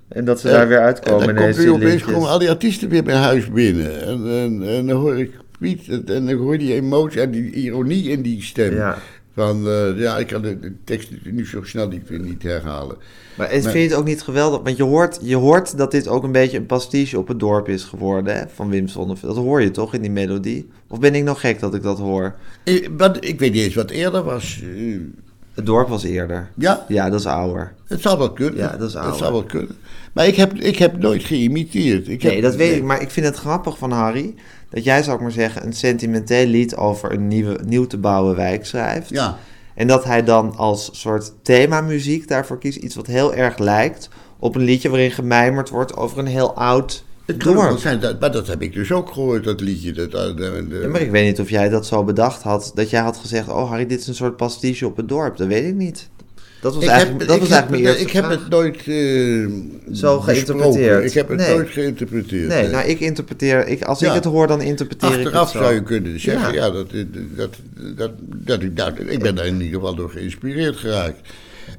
En dat ze daar weer uitkomen. En dan komt opeens komen al die artiesten weer bij huis binnen. En, en, en dan hoor ik Piet, en dan hoor je die emotie en die ironie in die stem. Ja. Van, uh, ja, ik kan de, de, tekst nu zo snel niet, niet herhalen. Maar, vind je het ook niet geweldig? Want je hoort, je hoort dat dit ook een beetje een pastiche op het dorp is geworden, hè, van Wim Sonneveld. Dat hoor je toch in die melodie? Of ben ik nog gek dat ik dat hoor? Ik, wat, ik weet niet eens wat eerder was. Het dorp was eerder. Ja? Ja, dat is ouder. Het zou wel kunnen. Ja, dat is ouder. zou wel kunnen. Maar ik heb, ik heb nooit geïmiteerd. Ik heb, Nee, dat weet ik. Maar ik vind het grappig van Harry... dat jij, zou ik maar zeggen, een sentimenteel lied... over een nieuwe, nieuw te bouwen wijk schrijft. Ja. En dat hij dan als soort themamuziek daarvoor kiest... iets wat heel erg lijkt op een liedje... waarin gemijmerd wordt over een heel oud Het kan ook wel dorp. zijn, dat, maar dat heb ik dus ook gehoord, dat liedje. Dat, dat, de- de- Ja, maar ik weet niet of jij dat zo bedacht had... dat jij had gezegd... oh Harry, dit is een soort pastiche op het dorp. Dat weet ik niet. Dat was ik eigenlijk, heb, dat was heb, eigenlijk mijn eerste ik heb het nooit eh, Zo geïnterpreteerd. Ik heb het Nee. nooit geïnterpreteerd. Nee, nou ik interpreteer... Ik, als ik het hoor, dan interpreteer ik Achteraf het zo. zou je kunnen zeggen, Ja. ja, dat, dat, dat, dat, ik, nou, ik ben daar in ieder geval door geïnspireerd geraakt.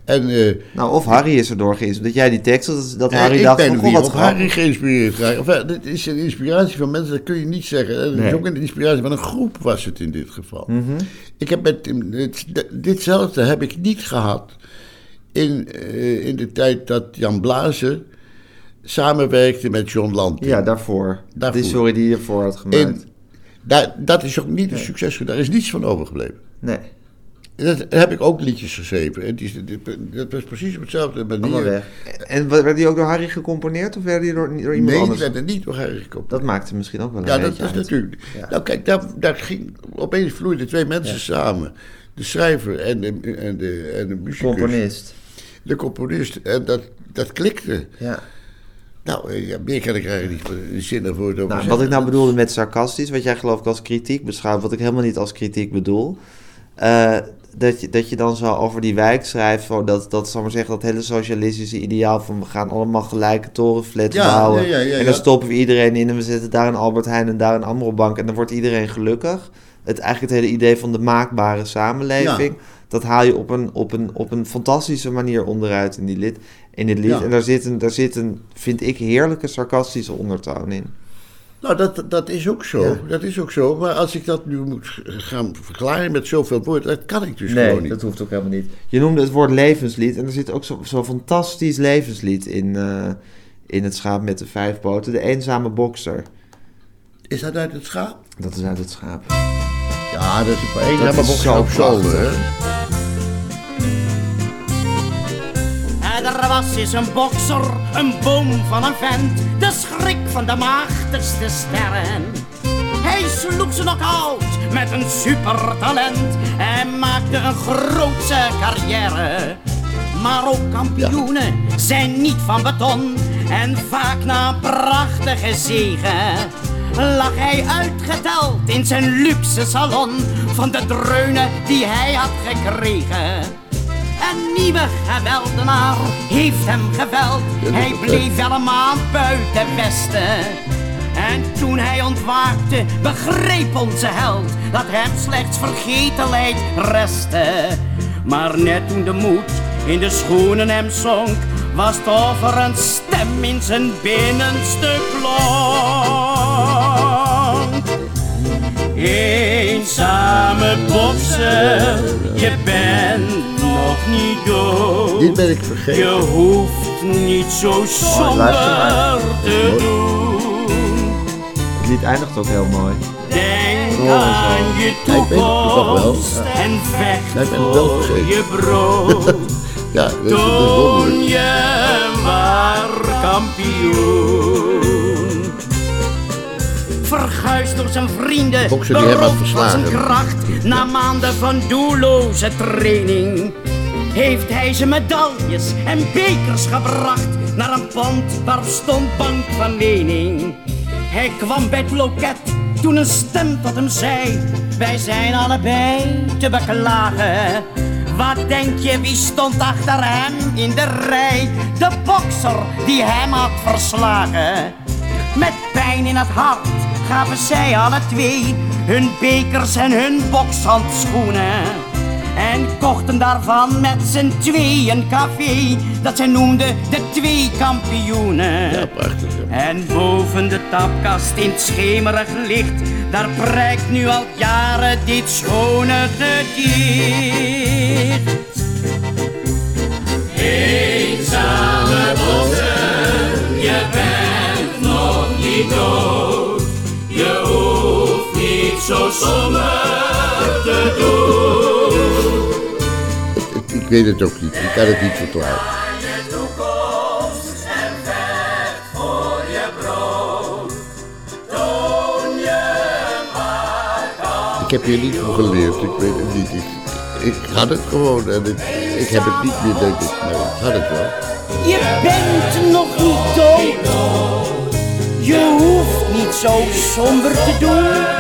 En eh, Nou, of Harry is er door geïnspireerd. Dat jij die tekst, dat, dat eh, Harry ik dacht ben van, weer op grappig. Harry geïnspireerd geraakt. Enfin, dit is een inspiratie van mensen, dat kun je niet zeggen. Het Nee. is ook een inspiratie van een groep was het in dit geval. Mhm. Ik heb met, dit, ditzelfde heb ik niet gehad in, eh, in de tijd dat Jan Blazer samenwerkte met John Land. Ja, daarvoor. Daarvoor. Die story die je ervoor had gemaakt. En daar, dat is ook niet een succes. Daar is niets van overgebleven. Nee, Dat heb ik ook liedjes geschreven. En die, die- dat was precies op hetzelfde manier. En werd die ook door Harry gecomponeerd of werd die door, door iemand Nee, die anders? werden niet door Harry gekomen. Dat maakte misschien ook wel een ja, dat beetje is uit. natuurlijk. Ja. Nou, kijk, daar, daar ging, opeens vloeiden twee mensen samen. De schrijver en de, en de, en de muzikus. Componist. De componist. En dat, dat klikte. Ja. Nou, eh, ja, meer kan ik eigenlijk niet in zinnen voor het over Nou, wat ik nou bedoelde met sarcastisch, wat jij geloof ik als kritiek beschouwt, wat ik helemaal niet als kritiek bedoel. eh, dat, je, dat je dan zo over die wijk schrijft, van dat, dat, zal maar zeggen, dat hele socialistische ideaal van we gaan allemaal gelijke torenflats Ja, bouwen. ja, ja, ja, en dan stoppen we iedereen in en we zetten daar een Albert Heijn en daar een Amrobank en dan wordt iedereen gelukkig. Het, eigenlijk het hele idee van de maakbare samenleving, dat haal je op een, op, een, op een fantastische manier onderuit in, die lid, in dit lied. En daar zit, een, daar zit een, vind ik, heerlijke sarcastische ondertoon in. Nou, dat, dat is ook zo. Ja. Dat is ook zo. Maar als ik dat nu moet gaan verklaren met zoveel woorden, dat kan ik dus gewoon niet. dat hoeft ook helemaal niet. Je noemde het woord levenslied en er zit ook zo'n zo fantastisch levenslied in, eh, in het schaap met de vijf poten. De eenzame bokser. Is dat uit het schaap? Dat is uit het schaap. Ja, dat is een is zo op zolder. Was eens een bokser, een boom van een vent, de schrik van de machtigste sterren. Hij sloeg ze nog out met een supertalent en maakte een grootse carrière. Maar ook kampioenen zijn niet van beton en vaak na prachtige zege lag hij uitgeteld in zijn luxe salon van de dreunen die hij had gekregen. Nieuwe geweldenaar heeft hem geveld. Hij bleef wel een maand buiten Westen. En toen hij ontwaakte, begreep onze held dat hem slechts vergetelheid restte. Maar net toen de moed in de schoenen hem zonk, was het een stem in zijn binnenste klonk. Eenzame bokser, je bent nog niet dood. Dit ben ik Je vergeten. hoeft niet zo maar. somber te doen. Het lied eindigt ook heel mooi. Denk Oh, aan je toekomst Ja. en vecht ik ben het wel voor je brood. (laughs) Ja, dat is, dat is je waar kampioen. Verguisd door zijn vrienden, beroofd van zijn kracht. Na maanden van doelloze training heeft hij zijn medailles en bekers gebracht naar een pand waar stond bank van lening. Hij kwam bij het loket toen een stem tot hem zei: Wij zijn allebei te beklagen. Wat denk je, wie stond achter hem in de rij? De bokser die hem had verslagen. Met pijn in het hart gaven zij alle twee hun bekers en hun bokshandschoenen. En kochten daarvan met z'n twee een café dat zij noemden de twee kampioenen. Ja, prachtig. hè. En boven de tapkast in het schemerig licht, daar prijkt nu al jaren dit schone gedicht. Eenzame bokser, je bent nog niet dood. Je hoeft niet zo somber te doen. Weet het ook niet. Ik kan het niet verklaren. Ik heb hier niet voor geleerd, ik weet het niet. Ik, ik had het gewoon en ik, ik heb het niet meer, denk ik, maar ik had het wel. Je bent nog niet dood. Je hoeft niet zo somber te doen.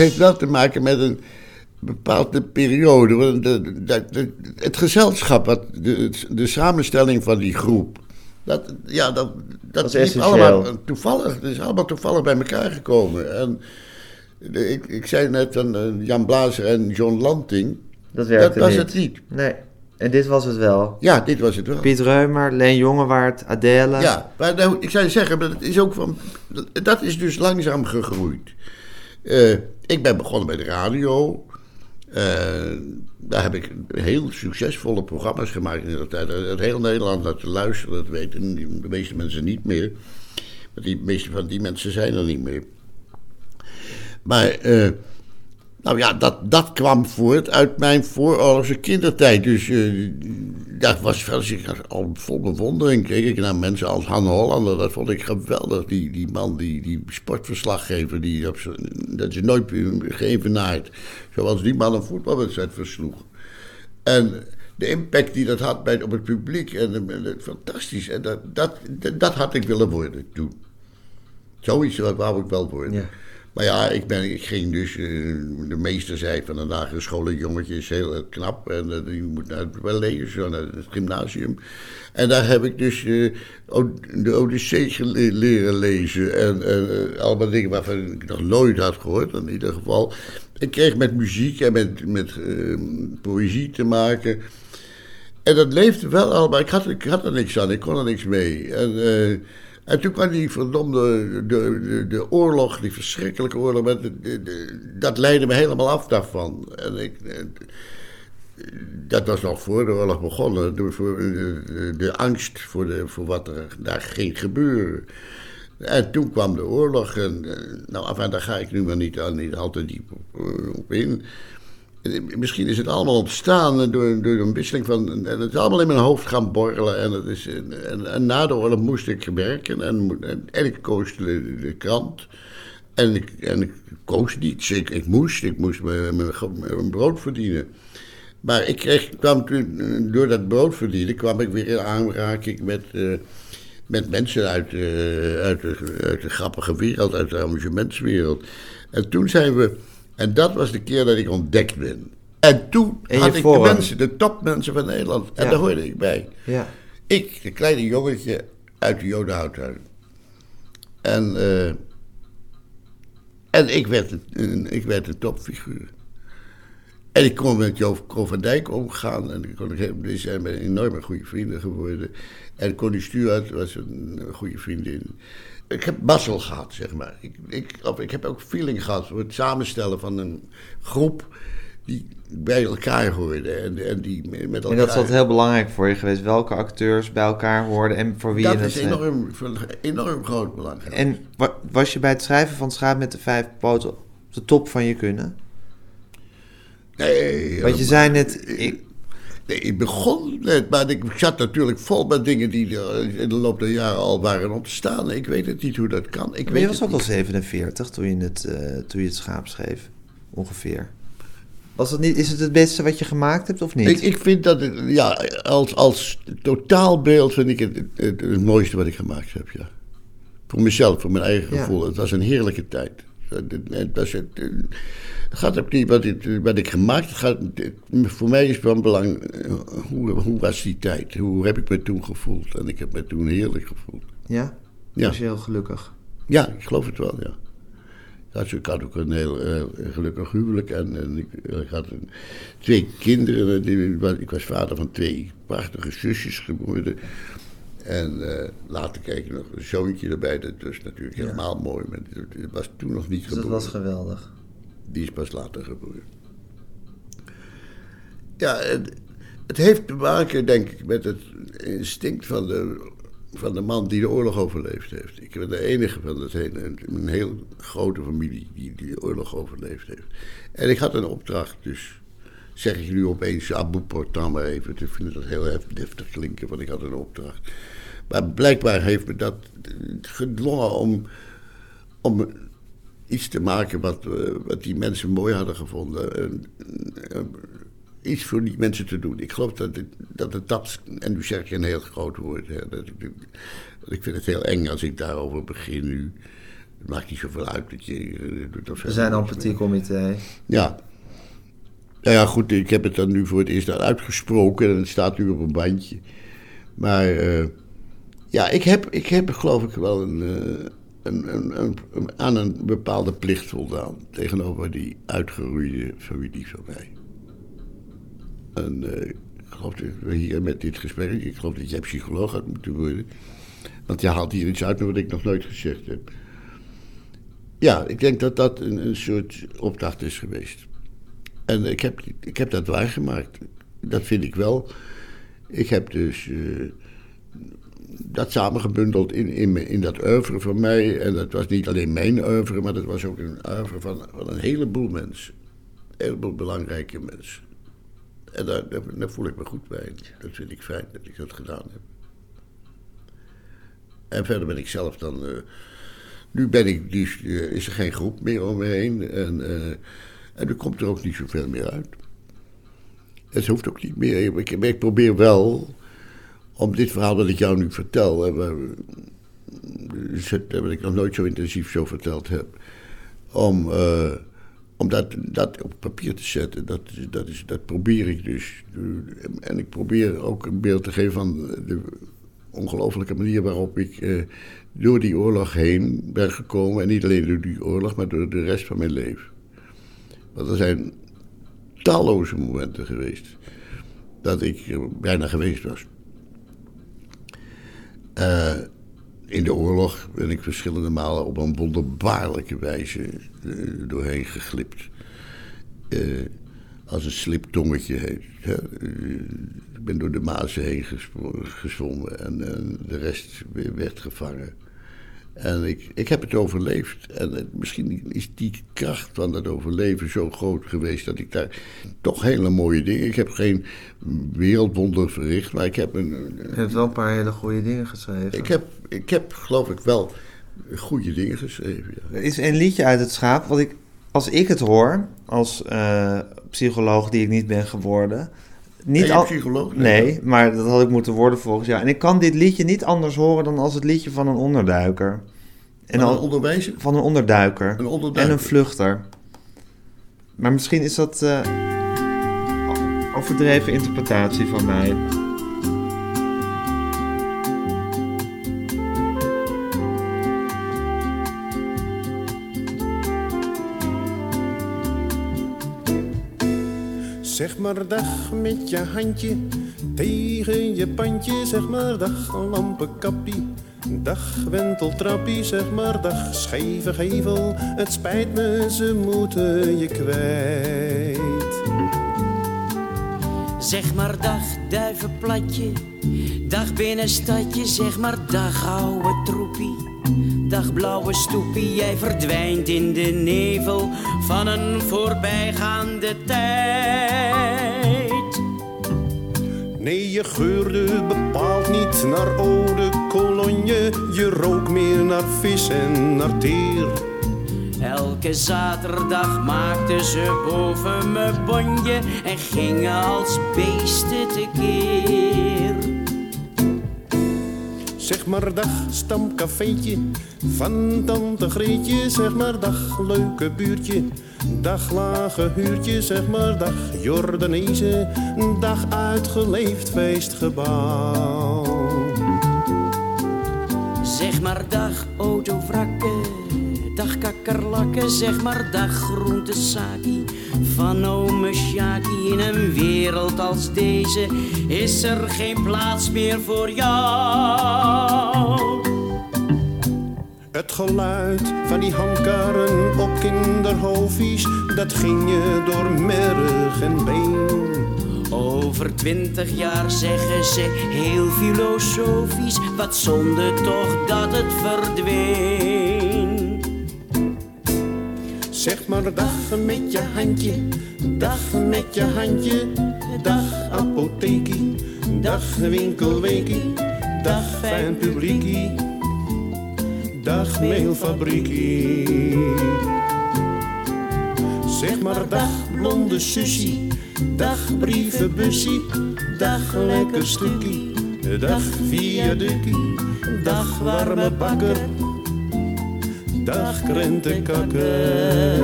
Heeft wel te maken met een bepaalde periode. want de- de- de- het gezelschap, wat, de, de samenstelling van die groep. Dat, ja, dat, dat is allemaal toevallig. Het is allemaal toevallig bij elkaar gekomen. En de- ik, ik zei net van eh, Jan Blazer en John Lanting. Dat was niet. het niet. Nee. En dit was het wel. Ja, dit was het wel. Piet Reumer, Leen Jongewaard, Adele. Ja, maar nou, ik zou je zeggen, maar dat is ook van. Dat is dus langzaam gegroeid. Eh, ik ben begonnen bij de radio. Eh, daar heb ik heel succesvolle programma's gemaakt in de tijd. Het heel Nederland naar te luisteren, dat weten de meeste mensen niet meer. Want die meeste van die mensen zijn er niet meer. Maar, eh, nou ja, dat, dat kwam voort uit mijn vooroorlogse kindertijd. Dus eh dat was ik al vol bewondering. Keek ik naar mensen als Han Hollander. Dat vond ik geweldig. Die, die man, die, die sportverslaggever, die dat is nooit geëvenaard. Zoals die man een voetbalwedstrijd versloeg. En de impact die dat had bij, op het publiek, en, en, en fantastisch. En dat, dat, dat had ik willen worden toen. Zoiets wou ik wel worden. Ja. Maar ja, ik, ben, ik ging dus, eh, de meester zei van school, een jongetje is heel eh, knap en eh, die moet naar het wel lezen, naar het gymnasium. En daar heb ik dus de Odyssee leren lezen en eh, allemaal dingen waarvan ik nog nooit had gehoord, in ieder geval. Ik kreeg met muziek en met, met eh, poëzie te maken. En dat leefde wel allemaal. Ik had, ik had er niks aan, ik kon er niks mee. En, en toen kwam die verdomde de, de, de oorlog, die verschrikkelijke oorlog. met dat leidde me helemaal af daarvan. En ik, eh, dat was nog voor de oorlog begonnen. Eh, de, angst voor, de, voor wat er daar ging gebeuren. En toen kwam de oorlog. En, eh, nou, af en daar ga ik nu maar niet, aan, niet al te diep op in. Misschien is het allemaal ontstaan door, door een wisseling van. En het is allemaal in mijn hoofd gaan borrelen. En, het is, en, en na de oorlog moest ik werken. En, en, en ik koos de, krant. En ik, en ik koos niet. Ik, ik moest. Ik moest mijn, mijn, brood verdienen. Maar ik kreeg, kwam toen, door dat brood verdienen, kwam ik weer in aanraking met, eh, met mensen uit, uit, de, uit de grappige wereld, uit de amusementswereld. En toen zijn we, en dat was de keer dat ik ontdekt ben. En toen En had ik de mensen, de topmensen van Nederland, en Ja. daar hoorde ik bij. Ja. Ik, de kleine jongetje uit de Jodenhouttuin. En, eh, en ik, werd een, ik werd een topfiguur. En ik kon met Jo Ko van Dijk omgaan. En ik kon, we zijn met enorme goede vrienden geworden. En Connie Stuart was een goede vriendin. Ik heb mazzel gehad, zeg maar. Ik, ik, of ik heb ook feeling gehad voor het samenstellen van een groep die bij elkaar hoorde. En, en die met elkaar... En dat is altijd heel belangrijk voor je geweest. Welke acteurs bij elkaar hoorden en voor wie Dat je het is schreef. enorm, van enorm groot belang. En wa- was je bij het schrijven van Schaap met de vijf poten op de top van je kunnen? Nee, Want je zei net, ik, Nee, ik begon net, maar ik zat natuurlijk vol met dingen die er in de loop der jaren al waren ontstaan. Ik weet het niet hoe dat kan. Ik maar weet je was het ook al niet. 47 toen je, het, eh, toen je het schaap schreef, ongeveer. Was dat niet, is het het beste wat je gemaakt hebt of niet? Ik, ik vind dat, het, ja, als, als totaalbeeld vind ik het, het, het, het mooiste wat ik gemaakt heb, ja. Voor mezelf, voor mijn eigen Ja. gevoel. Het was een heerlijke tijd. Het, het gaat ook niet wat ik, wat ik gemaakt. Het gaat, voor mij is van belang, eh, hoe, hoe was die tijd? Hoe heb ik me toen gevoeld? En ik heb me toen heerlijk gevoeld. Ja? Ja. Was je heel gelukkig? Ja, ik geloof het wel, ja. Dus ik had ook een heel eh, gelukkig huwelijk en, en ik, ik had een- twee kinderen. die- ik was vader van twee prachtige zusjes geworden. En eh, later kreeg ik nog een zoontje erbij. Dat was natuurlijk helemaal mooi. Maar dat was toen nog niet Dus dat geboren. was geweldig. Die is pas later geboren. Ja, het, het heeft te maken, denk ik, met het instinct van de, van de man die de oorlog overleefd heeft. Ik ben de enige van het hele, een heel grote familie die, die de oorlog overleefd heeft. En ik had een opdracht, dus zeg ik nu opeens Abu Portan maar even. Ik vind het heel deftig klinken, want ik had een opdracht. Maar blijkbaar heeft me dat gedwongen om, om iets te maken wat, eh, wat die mensen mooi hadden gevonden. En, iets voor die mensen te doen. Ik geloof dat het, dat het dat, en nu zeg ik een heel groot woord, hè, dat ik, ik vind het heel eng als ik daarover begin nu. Het maakt niet zoveel uit dat je... er We zijn al een comité. ja. Nou ja, goed, ik heb het dan nu voor het eerst uitgesproken en het staat nu op een bandje. Maar eh, ja, ik heb, ik heb geloof ik wel een, eh, een, een, een- een- aan een bepaalde plicht voldaan tegenover die uitgeroeide familie van mij. En eh, ik geloof dat we hier met dit gesprek, ik geloof dat jij psycholoog had moeten worden. Want je haalt hier iets uit wat ik nog nooit gezegd heb. Ja, ik denk dat dat een soort opdracht is geweest. En ik heb, ik heb dat waargemaakt. Dat vind ik wel. Ik heb dus eh, dat samengebundeld in, in, in dat oeuvre van mij. En dat was niet alleen mijn oeuvre, maar dat was ook een oeuvre van, van een heleboel mensen. Een heleboel belangrijke mensen. En daar, daar, voel ik me goed bij. Dat vind ik fijn dat ik dat gedaan heb. En verder ben ik zelf dan. eh, nu ben ik dus, eh, is er geen groep meer om me heen. En, en er komt er ook niet zoveel meer uit. Het hoeft ook niet meer. Ik, ik probeer wel om dit verhaal dat ik jou nu vertel. Hè, waar, dus het- wat ik nog nooit zo intensief zo verteld heb. Om, eh, om dat, dat op papier te zetten. Dat, dat, is, dat probeer ik dus. En ik probeer ook een beeld te geven van de ongelofelijke manier waarop ik eh, door die oorlog heen ben gekomen. En niet alleen door die oorlog, maar door de rest van mijn leven. Want er zijn talloze momenten geweest dat ik bijna geweest was. Eh, in de oorlog ben ik verschillende malen op een wonderbaarlijke wijze eh, doorheen geglipt. Eh, als een sliptongetje heet. Ik ben door de Maas heen gespro- gezwommen en, de rest werd gevangen. En ik, ik heb het overleefd. En het- misschien is die kracht van dat overleven zo groot geweest dat ik daar toch hele mooie dingen. Ik heb geen wereldwonder verricht, maar ik heb een. Je hebt wel een paar hele goede dingen geschreven. Ik heb, ik heb geloof ik wel goede dingen geschreven. Ja. Er is een liedje uit het schaap, wat ik, als ik het hoor, als eh, psycholoog die ik niet ben geworden... Niet Ben je al- psycholoog? Nee, maar dat had ik moeten worden volgens jou. En ik kan dit liedje niet anders horen dan als het liedje van een onderduiker. En Van een onderwijzer? Van een onderduiker. Een onderduiker. En een vluchter. Maar misschien is dat eh, overdreven interpretatie van mij. Zeg maar dag met je handje tegen je pandje. Zeg maar dag lampenkappie. Dag wenteltrappie, zeg maar dag scheve gevel. Het spijt me, ze moeten je kwijt. Zeg maar dag duivenplatje, dag binnenstadje, zeg maar dag ouwe troepie. Dag blauwe stoepie, jij verdwijnt in de nevel van een voorbijgaande tijd. Nee, je geurde bepaald niet naar eau de cologne. Je rook meer naar vis en naar teer. Elke zaterdag maakten ze boven me bonje en gingen als beesten tekeer. Zeg maar dag stamcafeetje van tante Greetje. Zeg maar dag leuke buurtje. Dag lage huurtje. Zeg maar dag Jordanezen. Dag uitgeleefd feestgebouw. Zeg maar dag autovrakken, dag kakkerlakken, zeg maar dag groentesaki van ome Sjaki. In een wereld als deze is er geen plaats meer voor jou. Het geluid van die handkarren op kinderhoofdjes, dat ging je door merg en been. Over twintig jaar zeggen ze heel filosofisch, wat zonde toch dat het verdween. Zeg maar dag met je handje, dag met je handje, dag apothekie, dag winkelweekie, dag fijn publiekie, dag mailfabriekie. Zeg maar dag blonde sussie, dag brievenbussie, dag lekker stukkie, dag viaductie, dag warme bakker, dag krentenkakker.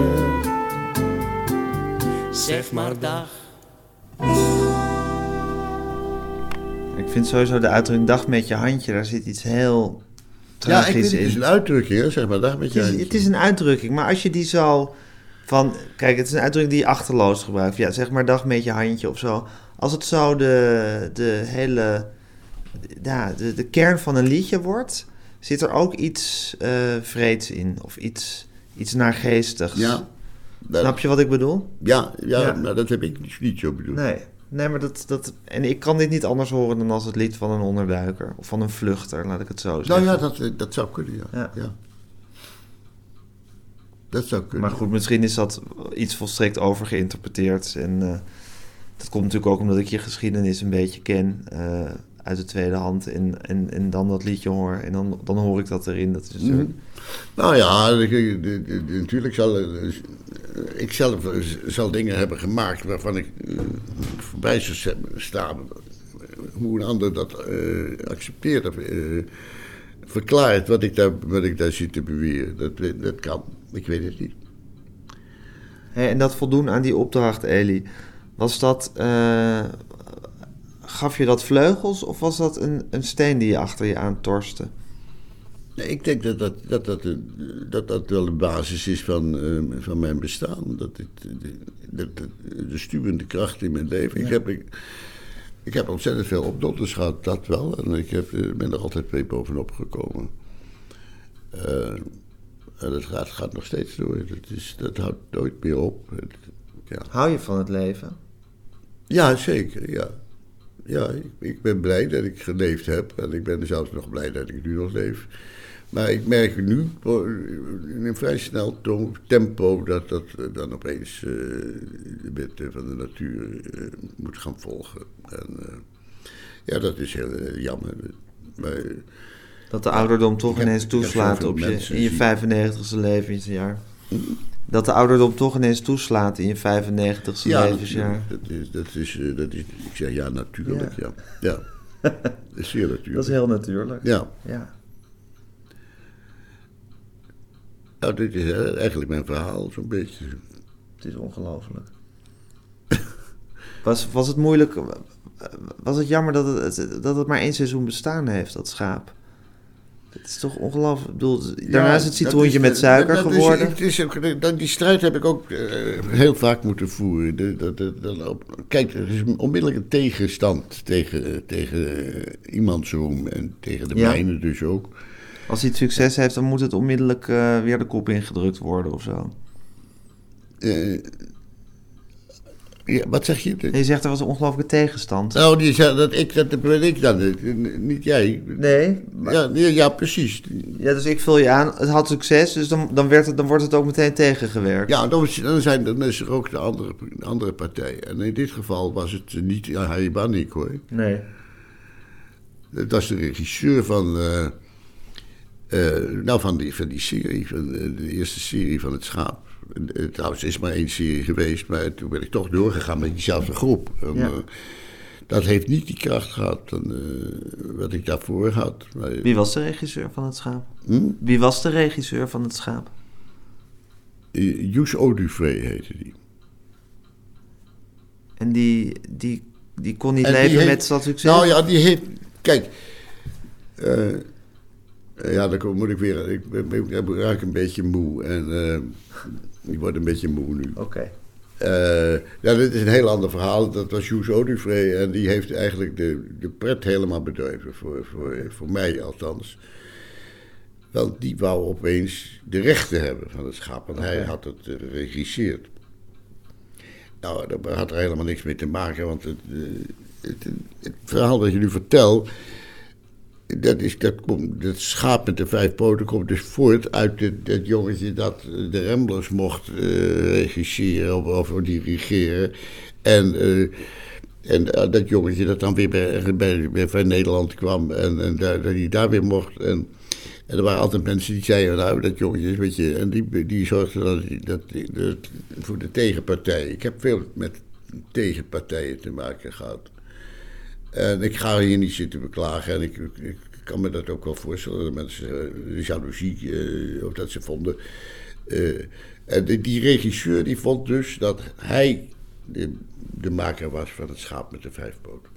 Zeg maar dag. Ik vind sowieso de uitdrukking dag met je handje, daar zit iets heel Ja, ik tragisch vind het is een uitdrukking, hè, zeg maar. Dag met je Het is, handje. het is een uitdrukking, maar als je die zo van... Kijk, het is een uitdrukking die je achterloos gebruikt. Ja, zeg maar dag met je handje of zo. Als het zo de, de hele... Ja, de, de kern van een liedje wordt... zit er ook iets eh vreeds in. Of iets, iets naargeestigs. Ja, dat, Snap je wat ik bedoel? ja, ja, Ja. maar dat heb ik niet zo bedoeld. Nee. Nee, maar dat, dat... En ik kan dit niet anders horen dan als het lied van een onderduiker. Of van een vluchter, laat ik het zo zeggen. Nou ja, dat, dat zou kunnen, ja. Ja. ja. Dat zou kunnen. Maar goed, misschien is dat iets volstrekt overgeïnterpreteerd. En eh, dat komt natuurlijk ook omdat ik je geschiedenis een beetje ken eh, uit de tweede hand. En, en, en dan dat liedje hoor. En dan, dan hoor ik dat erin. Dat is natuurlijk... Nou ja, natuurlijk zal eh, ik zelf eh, zal dingen hebben gemaakt waarvan ik eh, voorbij zou staan. Hoe een ander dat accepteert of verklaart wat ik, daar, wat ik daar zit te beweren. Dat, dat kan. Ik weet het niet. En dat voldoen aan die opdracht, Eli. Was dat... gaf je dat vleugels of was dat een, een steen die je achter je aan torste? Nee, ik denk dat dat, dat, dat, dat, dat wel de basis is van, eh, van mijn bestaan. Dat het, de, dat- de stuwende kracht in mijn leven. Ik, heb, ik, ik heb ontzettend veel opdotters gehad, dat wel. En ik heb, eh, ben er altijd mee bovenop gekomen. Eh, en dat gaat, gaat nog steeds door. Dat, is, dat houdt nooit meer op. Ja. Hou je van het leven? Ja, zeker, ja. Ja, ik, ik ben blij dat ik geleefd heb. En ik ben zelfs nog blij dat ik nu nog leef. Maar ik merk nu in een vrij snel tempo dat dat eh, dan opeens eh, de wetten van de natuur eh, moet gaan volgen. En ja, dat is heel jammer. Maar, Dat de ouderdom toch ineens toeslaat op je, in je zien. 95ste levensjaar. Dat de ouderdom toch ineens toeslaat in je 95ste ja, levensjaar. dat is, dat, is, eh, dat is, ik zeg ja, natuurlijk, ja. Ja, dat (laughs) is zeer natuurlijk. Dat is heel natuurlijk. Ja. ja. Nou, dit is eh, eigenlijk mijn verhaal, zo'n beetje. Het is ongelooflijk. (laughs) Was, was het moeilijk... Was het jammer dat het, dat het maar één seizoen bestaan heeft, dat schaap? Het is toch ongelooflijk... Ik bedoel, daarna is het citroentje met suiker dat- dat is- geworden. het is dat- die strijd heb ik ook eh, heel vaak moeten voeren. De- kijk, er is een onmiddellijke tegenstand tegen, tegen eh, iemands roem en tegen de Ja. mijne dus ook. Als hij het succes heeft, dan moet het onmiddellijk eh, weer de kop ingedrukt worden of zo. Eh, ja, wat zeg je? Je zegt er was een ongelooflijke tegenstand. Nou, die zei dat ik, dat ben ik dan, niet jij. Nee, maar- Ja, ja, precies. Ja, dus ik vul je aan. Het had succes, dus dan, dan, werd het, dan wordt het ook meteen tegengewerkt. Ja, dan, zijn, dan is er ook de andere, de andere partij. En in dit geval was het niet Harry Bannick hoor. Nee. Dat was de regisseur van, eh, eh, nou, van, die, van die serie, van de eerste serie van het schaap. Eh, trouwens, is maar één serie geweest, maar toen ben ik toch doorgegaan met diezelfde groep. En, Ja. eh, dat heeft niet die kracht gehad dan, eh, wat ik daarvoor had. Maar, Wie was de regisseur van het schaap? Hm? Wie was de regisseur van het schaap? Joes Odufree heette die. En die, die, die kon niet En die leven heeft- met dat succes? Nou ja, die heeft. Kijk. eh, ja, dan moet ik weer. Ik, ben- ik, ik raak een beetje moe. En eh, ik word een beetje moe nu. Oké. Eh, ja, dit is een heel ander verhaal. Dat was Joes Odufree. En die heeft eigenlijk de, de pret helemaal bedreven. Voor, voor, voor mij althans. Want die wou opeens de rechten hebben van het schaap. Want hij had het eh, geregisseerd. Nou, dat had er helemaal niks mee te maken, want het, eh, het, het verhaal dat je nu vertelt, dat, is, dat, komt, dat schaap met de vijf poten komt dus voort uit het, jongetje dat de Ramblers mocht eh, regisseren of, of dirigeren. En, eh, en eh, dat jongetje dat dan weer bij, bij, bij, Nederland kwam en, en daar, dat hij daar weer mocht. En, er waren altijd mensen die zeiden, nou, dat jongetje is een beetje... En die, die zorgden dat, dat, dat, voor de tegenpartij. Ik heb veel met tegenpartijen te maken gehad. En ik ga hier niet zitten beklagen. En ik, ik kan me dat ook wel voorstellen. Dat mensen eh, de jaloezie, eh, of dat ze vonden. Eh, en die, die regisseur die vond dus dat hij de, de maker was van het schaap met de vijf poten.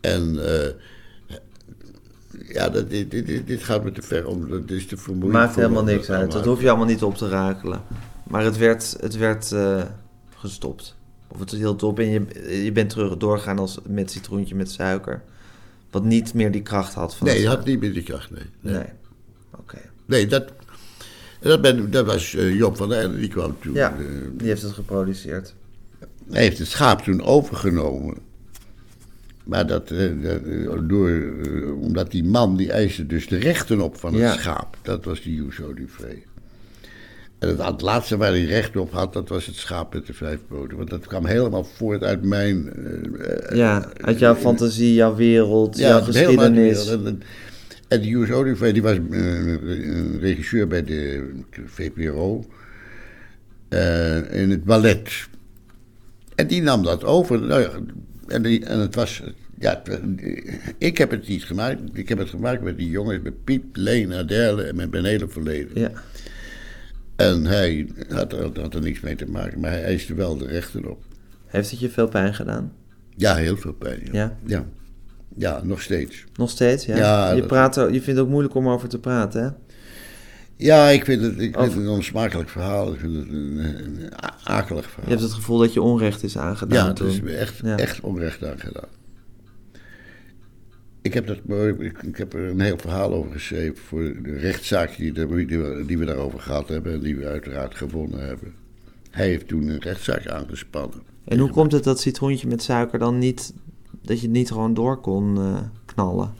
En ja, dat, dit, dit, gaat me te ver om. Dat is te vermoeiend. Maakt helemaal niks uit. Dat hoef je allemaal niet op te rakelen. Maar het werd, het werd gestopt. Of het hield op en je, je bent terug doorgegaan als met citroentje met suiker. Wat niet meer die kracht had van Nee, je had niet meer die kracht, nee. Nee. Nee, Oké. nee dat, dat, ben, dat was eh, Job van der die kwam toen. Ja, eh, die heeft het geproduceerd. Hij heeft het schaap toen overgenomen. Maar dat, eh, dat, door, omdat die man, die eiste dus de rechten op van het Ja. schaap. Dat was die Yuzo Duvré. En het, het laatste waar hij recht op had, dat was het schaap met de vijf poten. Want dat kwam helemaal voort uit mijn... eh, eh, Ja, uit jouw fantasie, jouw wereld, jouw uit de geschiedenis. wereld. En, en die Duvré, die was eh, een regisseur bij de VPRO. eh, in het ballet. En die nam dat over. Nou ja, en, die, en het was. Ja, het- ik heb het niet gemaakt. Ik heb het gemaakt met die jongens, met Piet, Leen, Adele en met mijn hele verleden. Ja. En hij had er, had er niks mee te maken, maar hij eiste wel de rechten op. Heeft het je veel pijn gedaan? Ja, heel veel pijn. Ja, Ja? ja. Ja, nog steeds. Nog steeds, ja? Ja, je, praat, je vindt het ook moeilijk om over te praten, hè? Ja, ik vind het, ik vind het een onsmakelijk verhaal. Ik vind het een, een akelig verhaal. Je hebt het gevoel dat je onrecht is aangedaan Ja, het is me echt, Ja. echt onrecht aan gedaan. Ik heb, dat, ik, heb er een heel verhaal over geschreven voor de rechtszaak die, die, we, die we daarover gehad hebben en die we uiteraard gewonnen hebben. Hij heeft toen een rechtszaak aangespannen. En hoe komt het dat citroentje met suiker dan niet... dat je het niet gewoon door kon eh, knallen?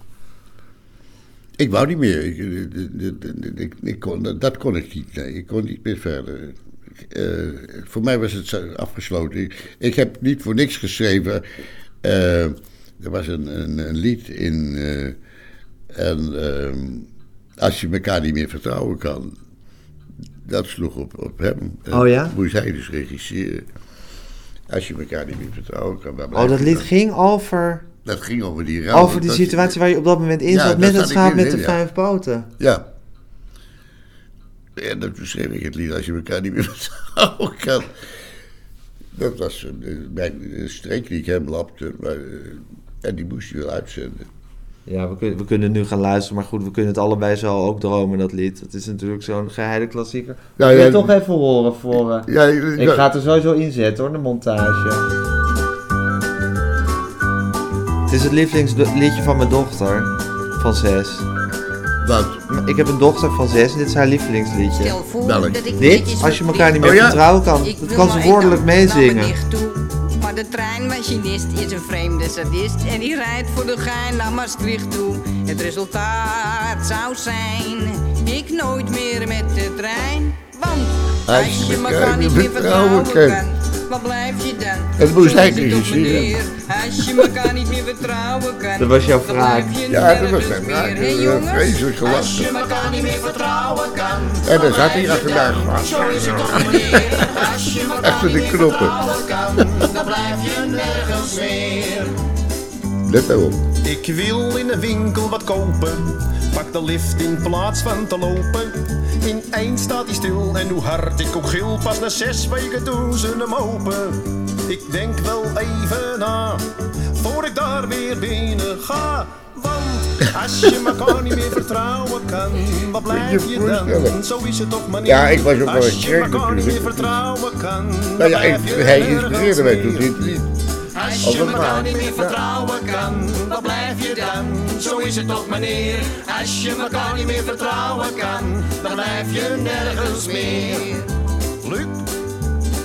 Ik wou niet meer. Ik, ik, ik kon, dat kon ik niet. Nee, ik kon niet meer verder. Eh, voor mij was het afgesloten. Ik, ik heb niet voor niks geschreven. Eh, er was een, een, een lied in. eh, en ehm, als je elkaar niet meer vertrouwen kan. Dat sloeg op, op hem. Oh ja? Moest hij dus regisseren. Als je elkaar niet meer vertrouwen kan. Oh, dat lied dan? ging over, Dat ging over die rouw. over die situatie waar je op dat moment in Ja, zat... met het schaap met de ja. vijf poten. Ja. En dat schreef ik het lied als je elkaar niet meer (laughs) vertrouwen kan. Dat was een streek die ik hem lapte. Maar, eh, en die moest hij wel uitzenden. Ja, we kunnen, we kunnen nu gaan luisteren, maar goed, we kunnen het allebei zo ook dromen, dat lied. Het is natuurlijk zo'n geheide klassieker. Ja, Wil je ja, het toch even horen voor... eh, Ja, ik ga het er sowieso inzetten hoor, de montage. Het is het lievelingsliedje van mijn dochter, van zes. Wat? Ik heb een dochter van zes en dit is haar lievelingsliedje. Stel voor Welk? dat ik Dit, als je elkaar niet meer Oh ja? vertrouwen kan, dat kan ze woordelijk meezingen. Maar de treinmachinist is een vreemde sadist. En die rijdt voor de gein naar Maastricht toe. Het resultaat zou zijn Ik nooit meer met de trein. Want als je elkaar niet meer vertrouwen kan Wat blijf je dan? Het moest toch, regisseren. meneer. Als je elkaar niet meer vertrouwen kan Dat was jouw vraag. Ja, dat was mijn vraag. jongens? Vreselijk Als je gelachen. elkaar niet meer vertrouwen kan. En dan zat hij achter mij gewoon. Zo is het toch meneer. Als je elkaar Achter de niet meer knoppen. vertrouwen kan. Dan blijf je nergens meer. Let. Ik wil in de winkel wat kopen. Pak de lift in plaats van te lopen. Ineens staat hij stil en hoe hard ik ook gil. Pas na zes weken doen ze hem open. Ik denk wel even na, voor ik daar weer binnen ga. Want als je elkaar niet meer vertrouwen kan, wat blijf je je dan? Zo is het toch maar niet. Ja, ik was ook wel een kerk niet meer vertrouwen kan, Nou ja, ik, hij inspireerde mij meer. dit lied. Als je maar. niet meer vertrouwen kan, wat blijf je dan? Zo is het toch meneer. Als je elkaar niet meer vertrouwen kan, dan blijf je nergens meer. Luc,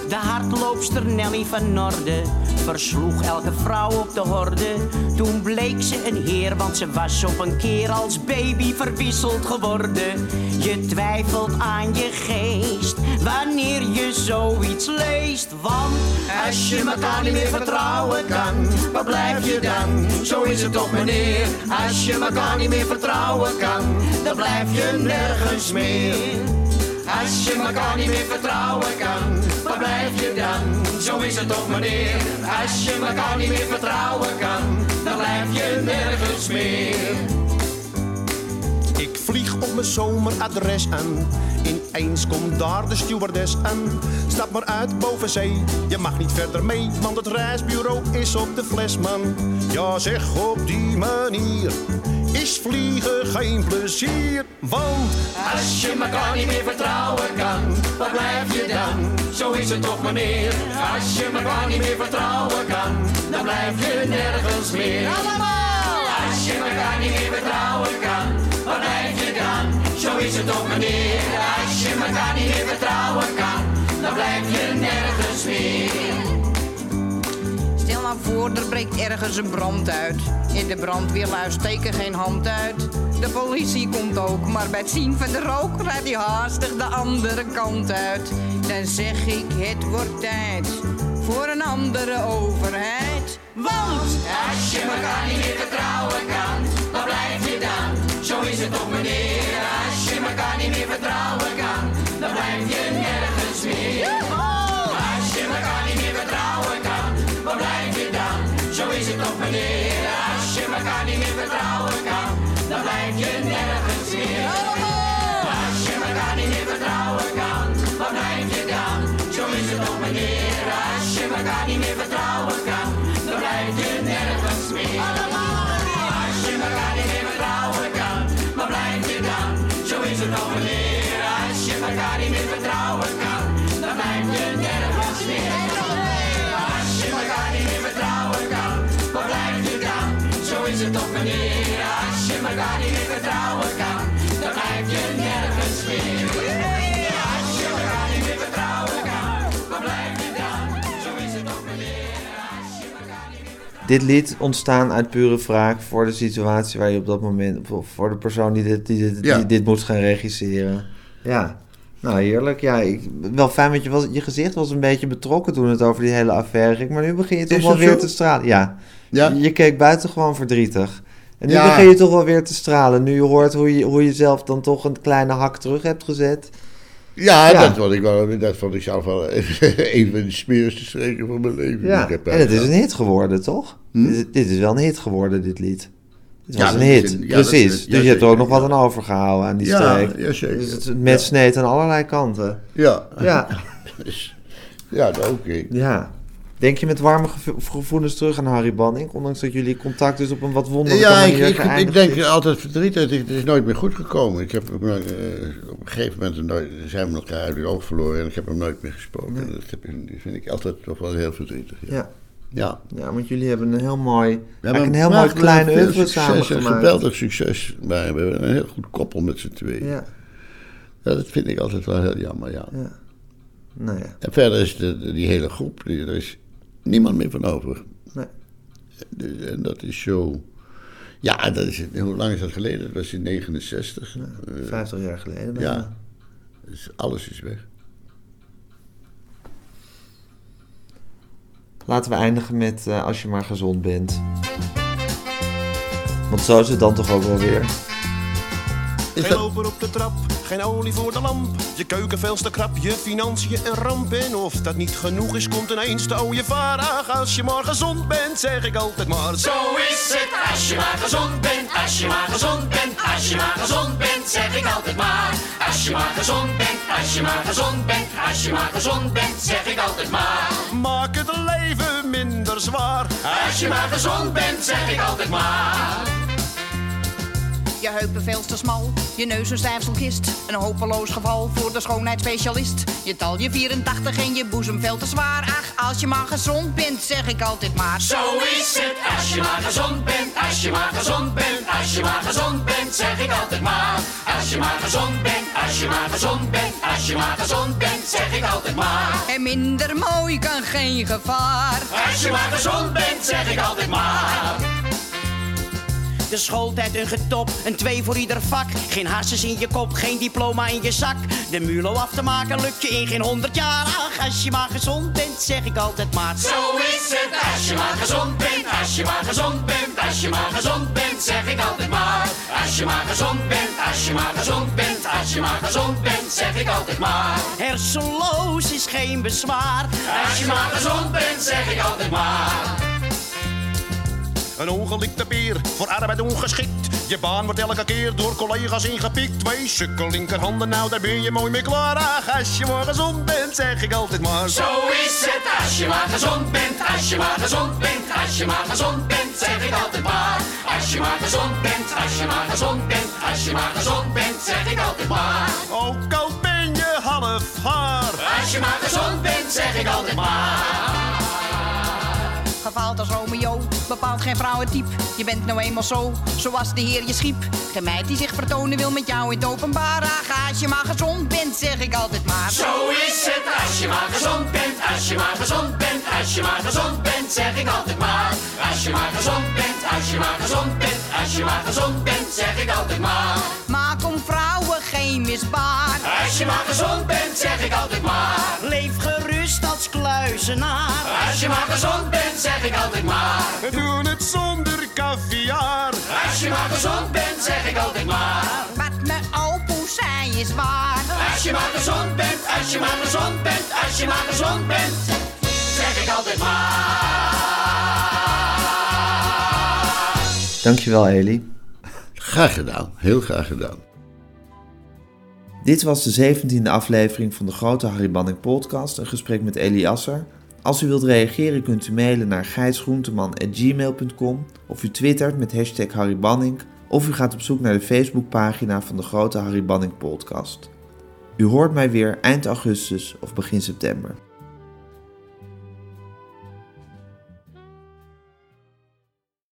De hardloopster Nelly van Norde versloeg elke vrouw op de horde. Toen bleek ze een heer, want ze was op een keer als baby verwisseld geworden. Je twijfelt aan je geest wanneer je zoiets leest. Want als je elkaar niet meer vertrouwen kan, waar blijf je dan? Zo is het toch meneer. Als je elkaar niet meer vertrouwen kan, dan blijf je nergens meer. Als je elkaar niet meer vertrouwen kan, waar blijf je dan? Zo is het toch meneer. Als je elkaar niet meer vertrouwen kan, dan blijf je nergens meer. Ik vlieg op mijn zomeradres aan. Ineens komt daar de stewardess aan. Stap maar uit boven zee, je mag niet verder mee, want het reisbureau is op de fles, man. Ja, zeg op die manier is vliegen geen plezier. Want Als je elkaar niet meer vertrouwen kan, waar blijf je dan? Zo is het toch meneer. Als je elkaar niet meer vertrouwen kan, dan blijf je nergens meer. Allemaal! Als je elkaar niet meer vertrouwen kan, Zo is het toch meneer. Als je elkaar niet meer vertrouwen kan, dan blijf je nergens meer. Stel nou voor, er breekt ergens een brand uit. In de brandweerluis steken geen hand uit. De politie komt ook, maar bij het zien van de rook rijdt hij haastig de andere kant uit. Dan zeg ik, het wordt tijd voor een andere overheid. Want Als je elkaar niet meer vertrouwen kan, waar blijf je dan? Zo is het toch meneer. Je meer vertrouwen kan, dan blijf je nergens meer. Als je elkaar niet meer vertrouwen kan, waar blijf je dan? Zo is het toch meneer. Als je elkaar niet meer vertrouwen Dit lied ontstaan uit pure wraak voor de situatie waar je op dat moment... voor de persoon die dit, die dit, Ja. die dit moet gaan regisseren. Ja, nou heerlijk. Ja, ik, wel fijn, want je, was, je gezicht was een beetje betrokken toen het over die hele affaire ging. Maar nu begin je toch wel weer zo? te stralen. Ja, Ja? je keek buitengewoon verdrietig. En nu Ja. begin je toch wel weer te stralen. Nu je hoort hoe je, hoe je zelf dan toch een kleine hak terug hebt gezet. Ja, Ja. Dat, vond ik wel, dat vond ik zelf wel (laughs) een van de smerigste streken van mijn leven. Ja, ik heb en het is een hit geworden, toch? Hm? Dit, dit is wel een hit geworden, dit lied. Het Ja, was een hit, een- is precies. dus je hebt er ook nog wat aan overgehouden aan die streek. ja, zeker. Dus het met sneed aan allerlei kanten. Ja. Ja, (laughs) Dus, ja, dat ook. ja. Denk je met warme gevo- gevoelens terug aan Harry Banning? Ondanks dat jullie contact dus op een wat wonderlijke Ja, ik, manier ik, ik geëindigd denk is? altijd verdriet. Het is, het is nooit meer goed gekomen. Ik heb eh, op een gegeven moment nooit, zijn we elkaar uit het oog verloren en ik heb hem nooit meer gesproken. Nee. Dat, heb, ik- vind ik altijd toch wel heel verdrietig. Ja. Ja. ja. ja, want jullie hebben een heel mooi, eigenlijk een heel mooi klein oeuvre Een samengemaakt. geweldig succes. Maar we hebben een heel goed koppel met z'n tweeën. Ja, Ja, dat vind ik altijd wel heel jammer, ja. ja. Nou ja, En verder is de, de- die hele groep, die, er is niemand meer van over. nee. Dus, en dat is zo... Ja, dat is, hoe lang is dat geleden? Dat was in 69. Eh, 50 jaar geleden. bijna. ja, dus alles is weg. Laten we eindigen met eh, Als je maar gezond bent. Want zo is het dan toch ook wel weer. Is Geen loper op de trap, geen olie voor de lamp. Je keuken veel te krap, je financiën een ramp. En of dat niet genoeg is, komt ineens de oude vraag. Als je maar gezond bent, zeg ik altijd maar. Zo is het als je maar gezond bent, als je maar gezond bent, als je maar gezond bent, zeg ik altijd maar. Als je maar gezond bent, als je maar gezond bent, als je maar gezond bent, zeg ik altijd maar. Maak het leven minder zwaar. Als je maar gezond bent, zeg ik altijd maar. Je heupen veel te smal, je neus een stijfselkist. Een hopeloos geval voor de schoonheidsspecialist. Je tal je 84 en je boezem veel te zwaar. Ach, als je maar gezond bent, zeg ik altijd maar. Zo is het als je maar gezond bent, als je maar gezond bent, als je maar gezond bent, zeg ik altijd maar. Als je maar gezond bent, als je maar gezond bent, Als je maar gezond bent, zeg ik altijd maar. En minder mooi kan geen gevaar. Als je maar gezond bent, zeg ik altijd maar. De schooltijd een getop, een twee voor ieder vak. Geen harses in je kop, geen diploma in je zak. De mulo af te maken lukt je in geen honderd jaar. Ach, als je maar gezond bent, zeg ik altijd maar. Zo is het, als je maar gezond bent, als je maar gezond bent, als je maar gezond bent, zeg ik altijd maar. Als je maar gezond bent, als je maar gezond bent, als je maar gezond bent, zeg ik altijd maar. Hersenloos is geen bezwaar. Als je maar gezond bent, zeg ik altijd maar. Een ongelikte peer, voor arbeid ongeschikt. Je baan wordt elke keer door collega's ingepikt. Twee sukkel linkerhanden, nou daar ben je mooi mee klaar. Ach, als je maar gezond bent, zeg ik altijd maar. Zo is het, als je maar gezond bent, als je maar gezond bent, als je maar gezond bent, zeg ik altijd maar. Als je maar gezond bent, als je maar gezond bent, als je maar gezond bent, zeg ik altijd maar. Ook al ben je half haar. Als je maar gezond bent, zeg ik altijd maar. Gefaald als Romeo, bepaalt geen vrouwentype. Je bent nou eenmaal zo, zoals de heer je schiep. Geen meid die zich vertonen wil met jou in het openbaar. Ach, als je maar gezond bent, zeg ik altijd maar. Zo is het, als je maar gezond bent, als je maar gezond bent, als je maar gezond bent, zeg ik altijd maar. Als je maar gezond bent, als je maar gezond bent, als je maar gezond bent, zeg ik altijd maar. Maak om vrouwen geen misbaar. Als je maar gezond bent, zeg ik altijd maar. Leef gerust kluizenaar. Als je maar gezond bent, zeg ik altijd maar. We doen het zonder caviar. Als je maar gezond bent, zeg ik altijd maar. Wat mijn opoe zei is waar. Als je maar gezond bent, als je maar gezond bent, als je maar gezond bent, zeg ik altijd maar. Dankjewel Eli. Graag gedaan, heel graag gedaan. Dit was de 17e aflevering van de Grote Harry Banning podcast, een gesprek met Eli Asser. Als u wilt reageren kunt u mailen naar gijsgroenteman.gmail.com of u twittert met hashtag Harry Banning of u gaat op zoek naar de Facebookpagina van de Grote Harry Banning podcast. U hoort mij weer eind augustus of begin september.